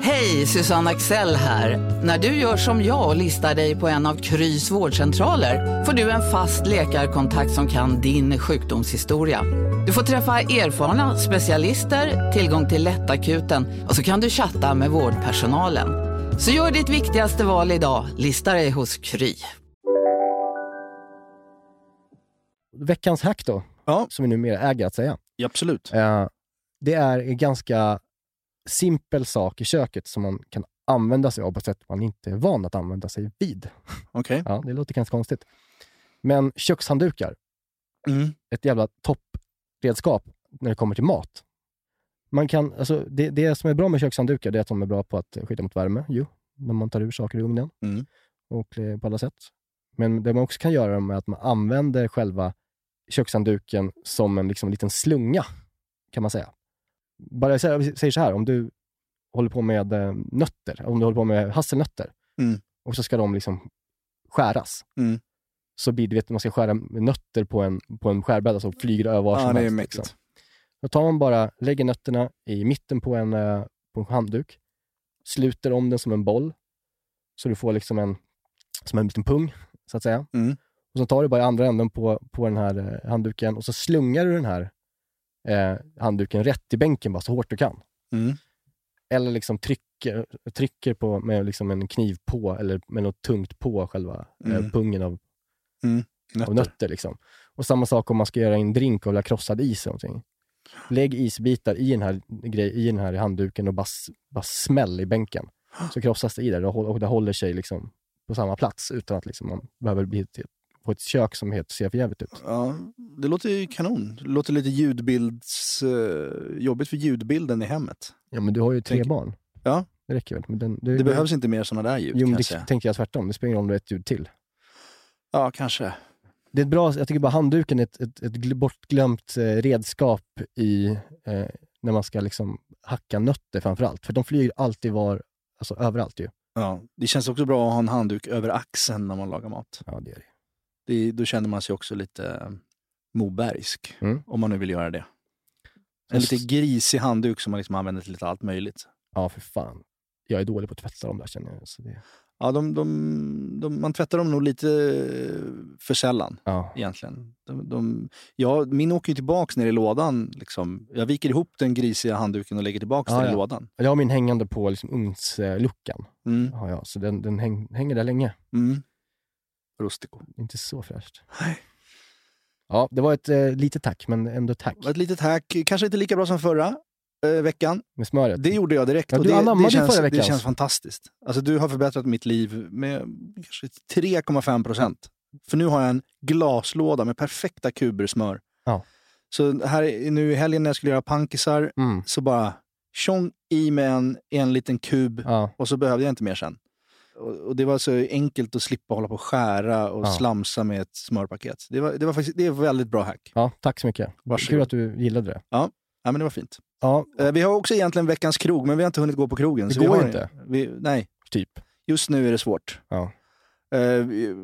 [SPEAKER 7] Hej, Susanne Axel här. När du gör som jag och listar dig på en av Krys vårdcentraler får du en fast läkarkontakt som kan din sjukdomshistoria. Du får träffa erfarna specialister, tillgång till lättakuten och så kan du chatta med vårdpersonalen. Så gör ditt viktigaste val idag, lista dig hos Kry.
[SPEAKER 1] Veckans hack då,
[SPEAKER 2] Ja.
[SPEAKER 1] som vi numera äger att säga.
[SPEAKER 2] Ja, absolut.
[SPEAKER 1] Eh, det är ganska simpel sak i köket som man kan använda sig av på ett sätt man inte är van att använda sig vid.
[SPEAKER 2] Okej.
[SPEAKER 1] Ja, det låter ganska konstigt. Men kökshanddukar,
[SPEAKER 2] Mm.
[SPEAKER 1] ett jävla toppredskap när det kommer till mat. Man kan, alltså, det, det som är bra med kökshanddukar det är att de är bra på att skydda mot värme, ju, när man tar ur saker i ugnen
[SPEAKER 2] Mm.
[SPEAKER 1] och eh, på alla sätt. Men det man också kan göra är att man använder själva kökshandduken som en liksom, liten slunga, kan man säga. Bara jag säger, så här, om du håller på med eh, nötter, om du håller på med hasselnötter,
[SPEAKER 2] Mm.
[SPEAKER 1] och så ska de liksom skäras,
[SPEAKER 2] Mm.
[SPEAKER 1] så blir det, vet, du, man ska skära nötter på en, på en skärbräda så flyger det över var
[SPEAKER 2] Ja,
[SPEAKER 1] som
[SPEAKER 2] det är
[SPEAKER 1] helst. Liksom. Då tar man bara, lägger nötterna i mitten på en, eh, på en handduk, sluter om den som en boll, så du får liksom en, som en liten pung, så att säga.
[SPEAKER 2] Mm.
[SPEAKER 1] Och så tar du bara andra änden på, på den här eh, handduken och så slungar du den här eh, handduken rätt i bänken bara så hårt du kan.
[SPEAKER 2] Mm.
[SPEAKER 1] Eller liksom trycker, trycker på med liksom en kniv på eller med något tungt på själva eh,
[SPEAKER 2] Mm.
[SPEAKER 1] pungen av,
[SPEAKER 2] Nötter.
[SPEAKER 1] av nötter. Liksom. Och samma sak om man ska göra en drink av krossad is. Eller någonting. Lägg isbitar i den här, grej, i den här handduken och bara, bara smäll i bänken. Så krossas det i där och, och det håller sig liksom på samma plats utan att liksom man behöver bli ett, få ett kök som helt ser för jävligt ut.
[SPEAKER 2] Ja, det låter ju kanon. Det låter lite ljudbilds... eh, jobbigt för ljudbilden i hemmet.
[SPEAKER 1] Ja, men du har ju tre
[SPEAKER 2] Tänk-
[SPEAKER 1] barn.
[SPEAKER 2] Ja.
[SPEAKER 1] Det räcker väl? Men den,
[SPEAKER 2] Det behövs inte mer sådana där ljud
[SPEAKER 1] Jo, men
[SPEAKER 2] jag
[SPEAKER 1] det
[SPEAKER 2] säga.
[SPEAKER 1] tänkte jag tvärtom. Det spelar ingen roll om det är ett ljud till.
[SPEAKER 2] Ja, kanske.
[SPEAKER 1] Det är ett bra, jag tycker bara handduken är ett, ett, ett gl- bortglömt eh, redskap i, eh, när man ska liksom hacka nötter framför allt. För de flyger alltid var, alltså överallt ju.
[SPEAKER 2] Ja, det känns också bra att ha en handduk över axeln när man lagar mat.
[SPEAKER 1] Ja, det är det.
[SPEAKER 2] Det, då känner man sig också lite eh, Mobergsk,
[SPEAKER 1] Mm.
[SPEAKER 2] om man nu vill göra det. En lite grisig handduk som man liksom använder till lite allt möjligt.
[SPEAKER 1] Ja, för fan. Jag är dålig på att tvätta dem där känner jag. Så det,
[SPEAKER 2] Ja, de, de, de, man tvättar dem nog lite för sällan
[SPEAKER 1] ja.
[SPEAKER 2] egentligen. Ja, min åker ju tillbaks ner i lådan. Liksom. Jag viker ihop den grisiga handduken och lägger tillbaks
[SPEAKER 1] Ja,
[SPEAKER 2] den i
[SPEAKER 1] ja.
[SPEAKER 2] lådan.
[SPEAKER 1] Jag har min hängande på liksom ugnsluckan.
[SPEAKER 2] Mm.
[SPEAKER 1] Ja, ja, så den, den häng, hänger där länge.
[SPEAKER 2] Mm. Rustico.
[SPEAKER 1] Inte så fräscht.
[SPEAKER 2] Nej.
[SPEAKER 1] Ja, det var ett eh, litet tack, men ändå tack.
[SPEAKER 2] Det ett litet hack, kanske inte lika bra som förra eh, veckan.
[SPEAKER 1] Med smöret.
[SPEAKER 2] Det gjorde jag direkt.
[SPEAKER 1] Ja,
[SPEAKER 2] och
[SPEAKER 1] du
[SPEAKER 2] det,
[SPEAKER 1] anammade
[SPEAKER 2] det, känns,
[SPEAKER 1] förra
[SPEAKER 2] det
[SPEAKER 1] veckans.
[SPEAKER 2] känns fantastiskt. Alltså, du har förbättrat mitt liv med kanske 3,5 procent. För nu har jag en glaslåda med perfekta kuber smör.
[SPEAKER 1] Ja.
[SPEAKER 2] Så här nu i helgen när jag skulle göra pankisar
[SPEAKER 1] Mm.
[SPEAKER 2] så bara tjong i med en, en liten kub
[SPEAKER 1] Ja.
[SPEAKER 2] och så behövde jag inte mer sen. Och, det var så enkelt att slippa hålla på och skära och
[SPEAKER 1] Ja.
[SPEAKER 2] slamsa med ett smörpaket. Det, var, det, var faktiskt, det ett väldigt bra hack.
[SPEAKER 1] ja, tack så mycket.
[SPEAKER 2] Varsågod.
[SPEAKER 1] Kul att du gillade det.
[SPEAKER 2] Ja, men det var fint.
[SPEAKER 1] Ja,
[SPEAKER 2] Eh, Vi har också egentligen veckans krog, men vi har inte hunnit gå på krogen.
[SPEAKER 1] Det
[SPEAKER 2] vi
[SPEAKER 1] går
[SPEAKER 2] har,
[SPEAKER 1] inte.
[SPEAKER 2] Vi, nej,
[SPEAKER 1] typ.
[SPEAKER 2] just nu är det svårt.
[SPEAKER 1] Ja.
[SPEAKER 2] Eh, vi-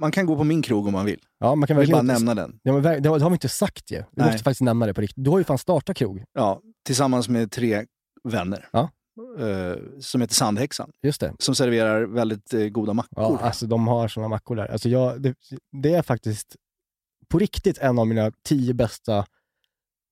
[SPEAKER 2] Man kan gå på min krog om man vill.
[SPEAKER 1] Ja, man kan
[SPEAKER 2] vill bara
[SPEAKER 1] verkligen
[SPEAKER 2] nämna den.
[SPEAKER 1] Ja, men det har vi inte sagt ju. Vi måste faktiskt nämna det på riktigt. Du har ju fan startat krog.
[SPEAKER 2] Ja, tillsammans med tre vänner.
[SPEAKER 1] Ja.
[SPEAKER 2] Eh, som heter Sandhäxan.
[SPEAKER 1] Just det.
[SPEAKER 2] Som serverar väldigt eh, goda mackor.
[SPEAKER 1] Ja, alltså de har såna mackor där. Alltså jag, det, det är faktiskt på riktigt en av mina tio bästa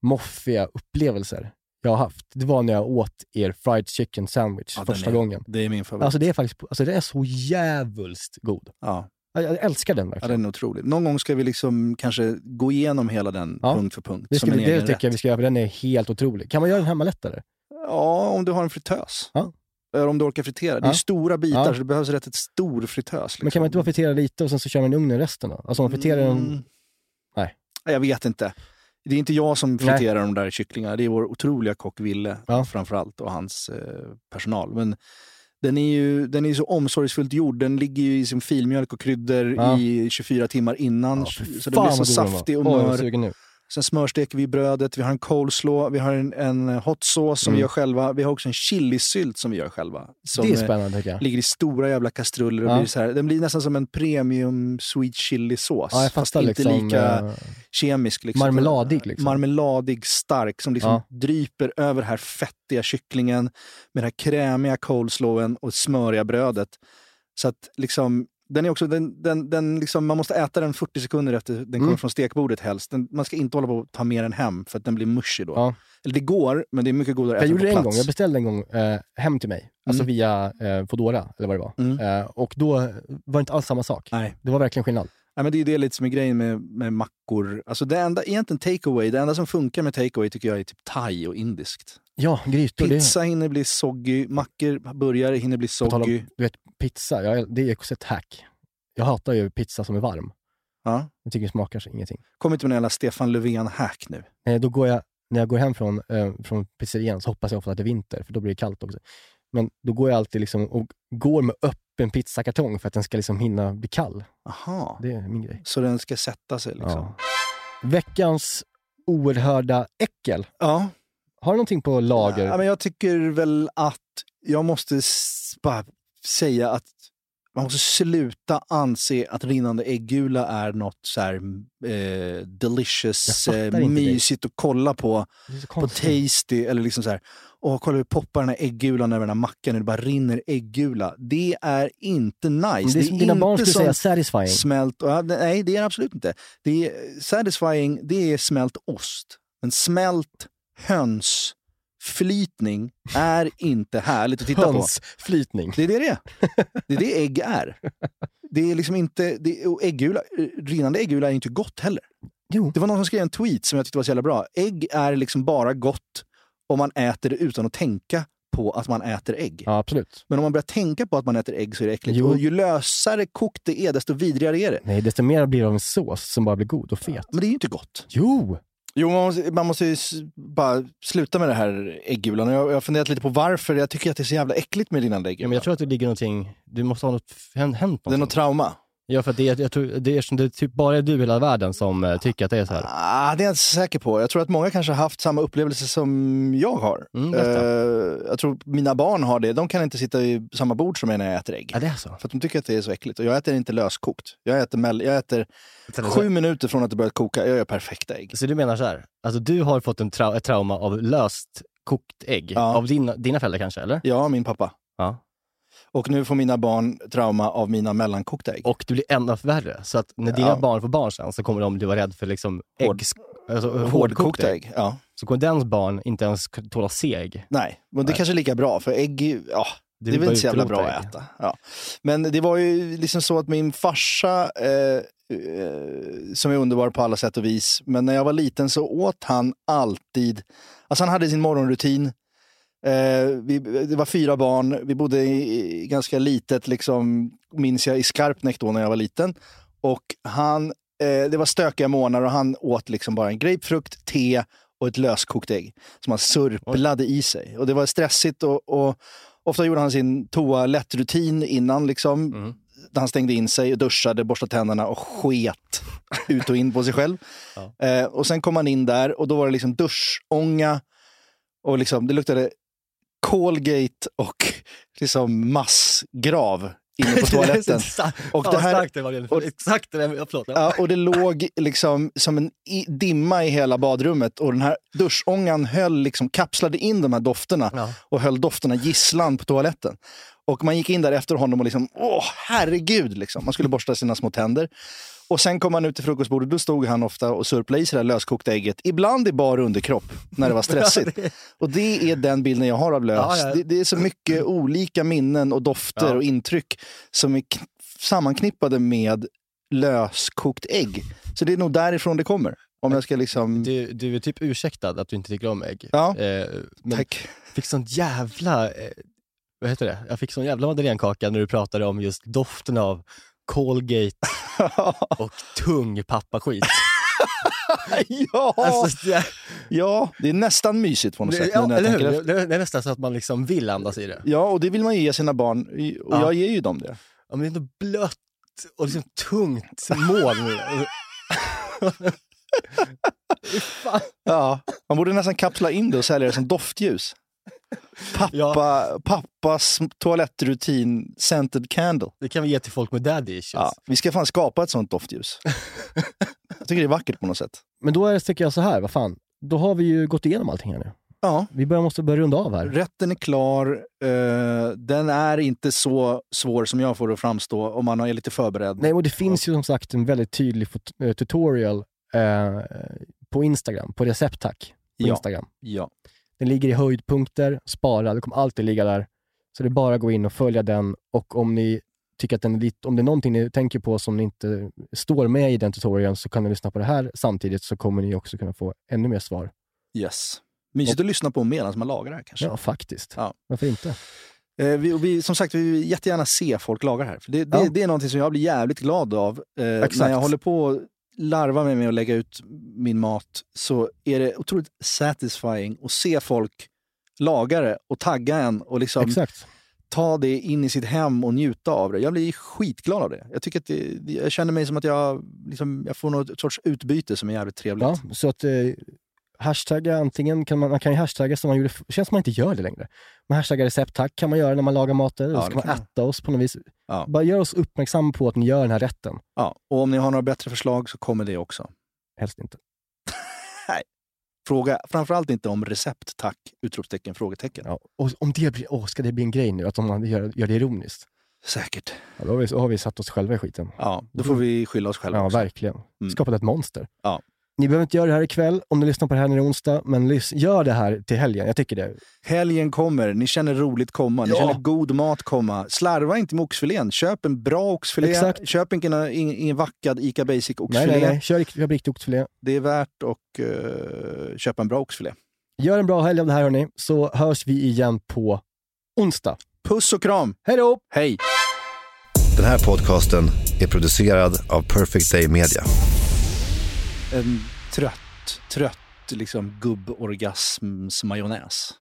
[SPEAKER 1] moffiga upplevelser jag har haft. Det var när jag åt er fried chicken sandwich
[SPEAKER 2] Ja,
[SPEAKER 1] första
[SPEAKER 2] är-
[SPEAKER 1] gången.
[SPEAKER 2] Det är min favorit.
[SPEAKER 1] Alltså det är faktiskt, alltså det är så jävulst god.
[SPEAKER 2] ja.
[SPEAKER 1] Jag, älskar den
[SPEAKER 2] ja,
[SPEAKER 1] verkligen.
[SPEAKER 2] den är otrolig. Någon gång ska vi liksom kanske gå igenom hela den
[SPEAKER 1] Ja.
[SPEAKER 2] punkt för punkt.
[SPEAKER 1] det vi- det tycker
[SPEAKER 2] rätt.
[SPEAKER 1] jag vi ska göra, för den är helt otrolig. Kan man göra den hemma lättare?
[SPEAKER 2] Ja, om du har en fritös.
[SPEAKER 1] Ja.
[SPEAKER 2] Eller om du orkar fritera. Det är
[SPEAKER 1] Ja.
[SPEAKER 2] stora bitar,
[SPEAKER 1] Ja.
[SPEAKER 2] så det behövs rätt ett stor fritös. Liksom.
[SPEAKER 1] Men kan man inte bara fritera lite och sen så kör man i ugnen resten då? Alltså om man friterar den...
[SPEAKER 2] Mm.
[SPEAKER 1] Nej.
[SPEAKER 2] Jag vet inte. Det är inte jag som
[SPEAKER 1] Nej.
[SPEAKER 2] friterar de där kycklingarna, det är vår otroliga kock Ville
[SPEAKER 1] Ja.
[SPEAKER 2] framförallt och hans eh, personal. Men den är ju den är så omsorgsfullt gjord. Den ligger ju i sin filmjölk och kryddor
[SPEAKER 1] Ja.
[SPEAKER 2] i 24 timmar innan.
[SPEAKER 1] Ja,
[SPEAKER 2] så den blir så
[SPEAKER 1] den
[SPEAKER 2] saftig och mör. Sen smörsteker vi brödet, vi har en coleslaw, vi har en, en hot sauce som
[SPEAKER 1] Mm.
[SPEAKER 2] vi gör själva. Vi har också en chilisylt som vi gör själva. Som
[SPEAKER 1] Det är
[SPEAKER 2] eh,
[SPEAKER 1] spännande tycker jag.
[SPEAKER 2] ligger i stora jävla kastruller. Och
[SPEAKER 1] Ja.
[SPEAKER 2] blir så här, den blir nästan som en premium sweet chili-sås.
[SPEAKER 1] Ja,
[SPEAKER 2] fast inte
[SPEAKER 1] liksom.
[SPEAKER 2] lika
[SPEAKER 1] eh,
[SPEAKER 2] kemisk. Liksom.
[SPEAKER 1] Marmeladig, liksom.
[SPEAKER 2] Marmeladig, stark, som liksom
[SPEAKER 1] Ja.
[SPEAKER 2] dryper över den här fettiga kycklingen med den här krämiga coleslawen och smöriga brödet. Så att liksom, den är också, den, den, den liksom, man måste äta den 40 sekunder efter den kommer
[SPEAKER 1] Mm.
[SPEAKER 2] från stekbordet helst. Den, man ska inte hålla på att ta med den hem för att den blir mushy då.
[SPEAKER 1] Ja.
[SPEAKER 2] Eller det går, men det är mycket godare att
[SPEAKER 1] Jag
[SPEAKER 2] äta
[SPEAKER 1] gjorde
[SPEAKER 2] på
[SPEAKER 1] det en gång. Jag beställde en gång eh, hem till mig. Alltså
[SPEAKER 2] Mm.
[SPEAKER 1] via eh, Foodora, eller vad det var.
[SPEAKER 2] Mm.
[SPEAKER 1] Eh, och då var det inte alls samma sak.
[SPEAKER 2] Nej.
[SPEAKER 1] Det var verkligen skillnad.
[SPEAKER 2] Ja, men det är ju det lite som är grejen med, med mackor. Alltså det enda, egentligen takeaway, det enda som funkar med takeaway tycker jag är typ thai och indiskt.
[SPEAKER 1] Ja, grytor. det-
[SPEAKER 2] Pizza hinner bli soggy, mackor, burgare hinner bli
[SPEAKER 1] tal om,
[SPEAKER 2] soggy.
[SPEAKER 1] du vet, pizza, jag, det är också ett hack. Jag hatar ju pizza som är varm.
[SPEAKER 2] Ja.
[SPEAKER 1] Jag tycker det smakar så ingenting.
[SPEAKER 2] Kom inte med en jävla Stefan Löfven-hack nu.
[SPEAKER 1] Eh, då går jag, när jag går hem från, eh, från pizzerian så hoppas jag ofta att det är vinter, för då blir det kallt också. Men då går jag alltid liksom och går med öppen pizzakartong för att den ska liksom hinna bli kall.
[SPEAKER 2] Aha.
[SPEAKER 1] Det är min grej.
[SPEAKER 2] Så den ska sätta sig liksom.
[SPEAKER 1] Ja. Veckans oerhörda äckel.
[SPEAKER 2] Ja.
[SPEAKER 1] Har du någonting på lager?
[SPEAKER 2] Ja, men jag tycker väl att jag måste bara säga att man måste sluta anse att rinnande äggula är något så här eh, delicious, eh,
[SPEAKER 1] inte det.
[SPEAKER 2] mysigt att kolla på.
[SPEAKER 1] Det är
[SPEAKER 2] På tasty eller liksom så här. Åh, kolla hur poppar den här äggulan över den här mackan när det bara rinner äggula. Det är inte nice.
[SPEAKER 1] Men det är som dina barn skulle säga satisfying.
[SPEAKER 2] Smält, det- nej, det är det absolut inte. Det är satisfying, det är smält ost. Men smält hönsflytning är inte härligt att titta på.
[SPEAKER 1] Hönsflytning.
[SPEAKER 2] Det är det det är. Det är det ägg är. Det är liksom inte, det, och äggula, rinnande äggula är inte gott heller.
[SPEAKER 1] Jo.
[SPEAKER 2] Det var någon som skrev en tweet som jag tyckte var så jävla bra. Ägg är liksom bara gott om man äter det utan att tänka på att man äter ägg.
[SPEAKER 1] Ja, absolut.
[SPEAKER 2] Men om man börjar tänka på att man äter ägg så är det äckligt.
[SPEAKER 1] Jo.
[SPEAKER 2] Och ju lösare kokt det är, desto vidrigare är det.
[SPEAKER 1] Nej, desto mer blir det av en sås som bara blir god och fet.
[SPEAKER 2] Men det är ju inte gott.
[SPEAKER 1] Jo!
[SPEAKER 2] Jo, man måste, man måste ju bara sluta med det här äggulan. Jag, jag har funderat lite på varför. Jag tycker att det är så jävla äckligt med rinnande
[SPEAKER 1] Ja,
[SPEAKER 2] äggula.
[SPEAKER 1] men jag tror att det ligger någonting, du måste ha något, hänt hänt
[SPEAKER 2] det är
[SPEAKER 1] någonting.
[SPEAKER 2] något trauma.
[SPEAKER 1] Ja, för det, jag tror, det är det är typ bara du i hela världen som eh, tycker att det är så här.
[SPEAKER 2] Ah, det är jag inte säker på. Jag tror att många kanske har haft samma upplevelse som jag har.
[SPEAKER 1] Mm.
[SPEAKER 2] Eh, jag tror mina barn har det. De kan inte sitta i samma bord som mig när jag äter ägg.
[SPEAKER 1] Ja, det är så.
[SPEAKER 2] För att de tycker att det är så äckligt. Och jag äter inte löskokt. Jag äter, mell- jag äter sju minuter från att det börjat koka. Jag gör perfekta ägg.
[SPEAKER 1] Så du menar så här, alltså du har fått en trau- ett trauma av löst kokt ägg?
[SPEAKER 2] Ja.
[SPEAKER 1] Av dina, dina föräldrar kanske, eller?
[SPEAKER 2] Ja, min pappa.
[SPEAKER 1] Ja.
[SPEAKER 2] Och nu får mina barn trauma av mina mellankokta ägg.
[SPEAKER 1] Och det blir ännu värre. Så att när dina
[SPEAKER 2] Ja.
[SPEAKER 1] barn får barn sen så kommer de bli vara rädd för liksom ägg,
[SPEAKER 2] Hård-
[SPEAKER 1] alltså,
[SPEAKER 2] Hårdkokta
[SPEAKER 1] ägg.
[SPEAKER 2] ägg. Ja.
[SPEAKER 1] Så kommer dens barn inte ens tåla seg.
[SPEAKER 2] Nej, men det
[SPEAKER 1] Nej.
[SPEAKER 2] kanske är lika bra. För ägg, ja, det,
[SPEAKER 1] vill
[SPEAKER 2] är väl inte så jävla bra
[SPEAKER 1] ägg.
[SPEAKER 2] att äta. Ja. Men det var ju liksom så att min farsa, eh, eh, som är underbar på alla sätt och vis, men när jag var liten så åt han alltid, alltså han hade sin morgonrutin. Eh, vi, det var fyra barn, vi bodde i, i ganska litet, liksom, minns jag, i Skarpnäck då när jag var liten. Och han, eh, det var stökiga månader och han åt liksom bara en grapefrukt, te och ett löskokt ägg som han surplade i sig. Och det var stressigt och, och ofta gjorde han sin toalettrutin innan, liksom,
[SPEAKER 1] Mm.
[SPEAKER 2] han stängde in sig, duschade, borstade tänderna och sket ut och in på sig själv. Eh, och sen kom han in där och då var det liksom duschånga och liksom, det luktade Colgate och liksom massgrav inne på toaletten. Och det här-
[SPEAKER 1] starkt det var. Det.
[SPEAKER 2] och-
[SPEAKER 1] Exakt det där, förlåt.
[SPEAKER 2] Ja, och det låg liksom som en i, dimma i hela badrummet och den här duschångan höll liksom, kapslade in de här dofterna
[SPEAKER 1] Ja.
[SPEAKER 2] och höll dofterna gisslan på toaletten. Och man gick in där efter honom och liksom, åh herregud, liksom. man skulle borsta sina små tänder. Och sen kom han ut till frukostbordet, då stod han ofta och surplade i sig det här löskokta ägget, ibland i bar underkropp när det var stressigt. Och det är den bilden jag har av lös.
[SPEAKER 1] Ja, ja.
[SPEAKER 2] Det, det är så mycket olika minnen och dofter
[SPEAKER 1] Ja.
[SPEAKER 2] och intryck som är sammanknippade med löskokt ägg. Så det är nog därifrån det kommer. Om jag ska liksom...
[SPEAKER 1] Du, du är typ ursäktad att du inte tycker om ägg.
[SPEAKER 2] Ja.
[SPEAKER 1] Eh, men
[SPEAKER 2] Tack.
[SPEAKER 1] fick sånt jävla, eh, vad heter det? Jag fick sån jävla madeleinekaka när du pratade om just doften av Colgate och tung pappaskit.
[SPEAKER 2] ja,
[SPEAKER 1] Alltså, det,
[SPEAKER 2] ja, det är nästan mysigt på något sätt.
[SPEAKER 1] det, ja,
[SPEAKER 2] när jag
[SPEAKER 1] eller hur? Det, det är nästan så att man liksom vill andas i det.
[SPEAKER 2] Ja, och det vill man ju ge sina barn. Och
[SPEAKER 1] Ja.
[SPEAKER 2] jag ger ju dem det.
[SPEAKER 1] Ja, men det är ändå blött och liksom tungt moln.
[SPEAKER 2] Ja, man borde nästan kapsla in det och sälja det som doftljus. Pappa, Pappas toalettrutin scented candle.
[SPEAKER 1] Det kan vi ge till folk med daddy issues.
[SPEAKER 2] Ja, vi ska fan skapa ett sånt doftljus. jag tycker det är vackert på något sätt.
[SPEAKER 1] Men då är tycker jag så här, vad fan. Då har vi ju gått igenom allting här nu.
[SPEAKER 2] Ja,
[SPEAKER 1] Vi börjar, måste börja runda av här.
[SPEAKER 2] rätten är klar. Eh, den är inte så svår som jag får det att framstå om man är lite förberedd.
[SPEAKER 1] Nej, och det finns ju som sagt en väldigt tydlig eh, tutorial eh, på Instagram, på Receptack på
[SPEAKER 2] Ja.
[SPEAKER 1] Instagram.
[SPEAKER 2] Ja.
[SPEAKER 1] Den ligger i höjdpunkter, spara, det kommer alltid ligga där. Så det är bara att gå in och följa den och om ni tycker att den är lite, om det är någonting ni tänker på som ni inte står med i den tutorialen så kan ni lyssna på det här samtidigt så kommer ni också kunna få ännu mer svar.
[SPEAKER 2] Yes. Mysigt att lyssna på medan man lagar det här kanske.
[SPEAKER 1] Ja, faktiskt.
[SPEAKER 2] Ja.
[SPEAKER 1] Varför inte?
[SPEAKER 2] Eh, vi, vi, som sagt, vi vill jättegärna se folk laga här. För det, det,
[SPEAKER 1] Ja.
[SPEAKER 2] det är någonting som jag blir jävligt glad av. Eh, när jag håller på larvar mig med att lägga ut min mat så är det otroligt satisfying att se folk laga det och tagga en och liksom
[SPEAKER 1] Exakt.
[SPEAKER 2] ta det in i sitt hem och njuta av det. Jag blir skitglad av det. Jag, tycker att det, jag känner mig som att jag, liksom, jag får något sorts utbyte som är jävligt trevligt.
[SPEAKER 1] Ja, så att eh, hashtagga antingen kan man, man kan ju hashtagga som man gjorde, det känns som man inte gör det längre. Men hashtagga recept tack kan man göra när man lagar maten,
[SPEAKER 2] Ja,
[SPEAKER 1] och så kan man äta oss på något vis.
[SPEAKER 2] Ja.
[SPEAKER 1] Bara gör oss uppmärksamma på att ni gör den här rätten.
[SPEAKER 2] Ja. Och om ni har några bättre förslag så kommer det också.
[SPEAKER 1] Helst inte.
[SPEAKER 2] Fråga framförallt inte om recept, tack! Utropstecken, frågetecken.
[SPEAKER 1] Ja. Och om det blir, åh, ska det bli en grej nu? Att om man gör, gör det ironiskt?
[SPEAKER 2] Säkert.
[SPEAKER 1] Ja, då, har vi, då har vi satt oss själva i skiten.
[SPEAKER 2] Ja, då får vi skylla oss själva
[SPEAKER 1] Ja,
[SPEAKER 2] också.
[SPEAKER 1] verkligen.
[SPEAKER 2] Mm.
[SPEAKER 1] Skapat ett monster.
[SPEAKER 2] Ja.
[SPEAKER 1] Ni behöver inte göra det här ikväll om ni lyssnar på det här när det är onsdag, men lys- gör det här till helgen. Jag tycker det.
[SPEAKER 2] Helgen kommer, ni känner roligt komma, ni
[SPEAKER 1] Ja.
[SPEAKER 2] känner god mat komma. Slarva inte med oxfilén. Köp en bra oxfilé.
[SPEAKER 1] Exakt.
[SPEAKER 2] Köp ingen, ingen, ingen vackad ICA Basic
[SPEAKER 1] Nej,
[SPEAKER 2] oxfilé.
[SPEAKER 1] nej, nej. Kör, kör riktig oxfilé.
[SPEAKER 2] Det är värt att eh, köpa en bra oxfilé.
[SPEAKER 1] Gör en bra helg av det här hörni, så hörs vi igen på onsdag.
[SPEAKER 2] Puss och kram!
[SPEAKER 1] Hej då!
[SPEAKER 2] Hej!
[SPEAKER 8] Den här podcasten är producerad av Perfect Day Media.
[SPEAKER 2] En trött, trött liksom gubborgasmsmajonnäs.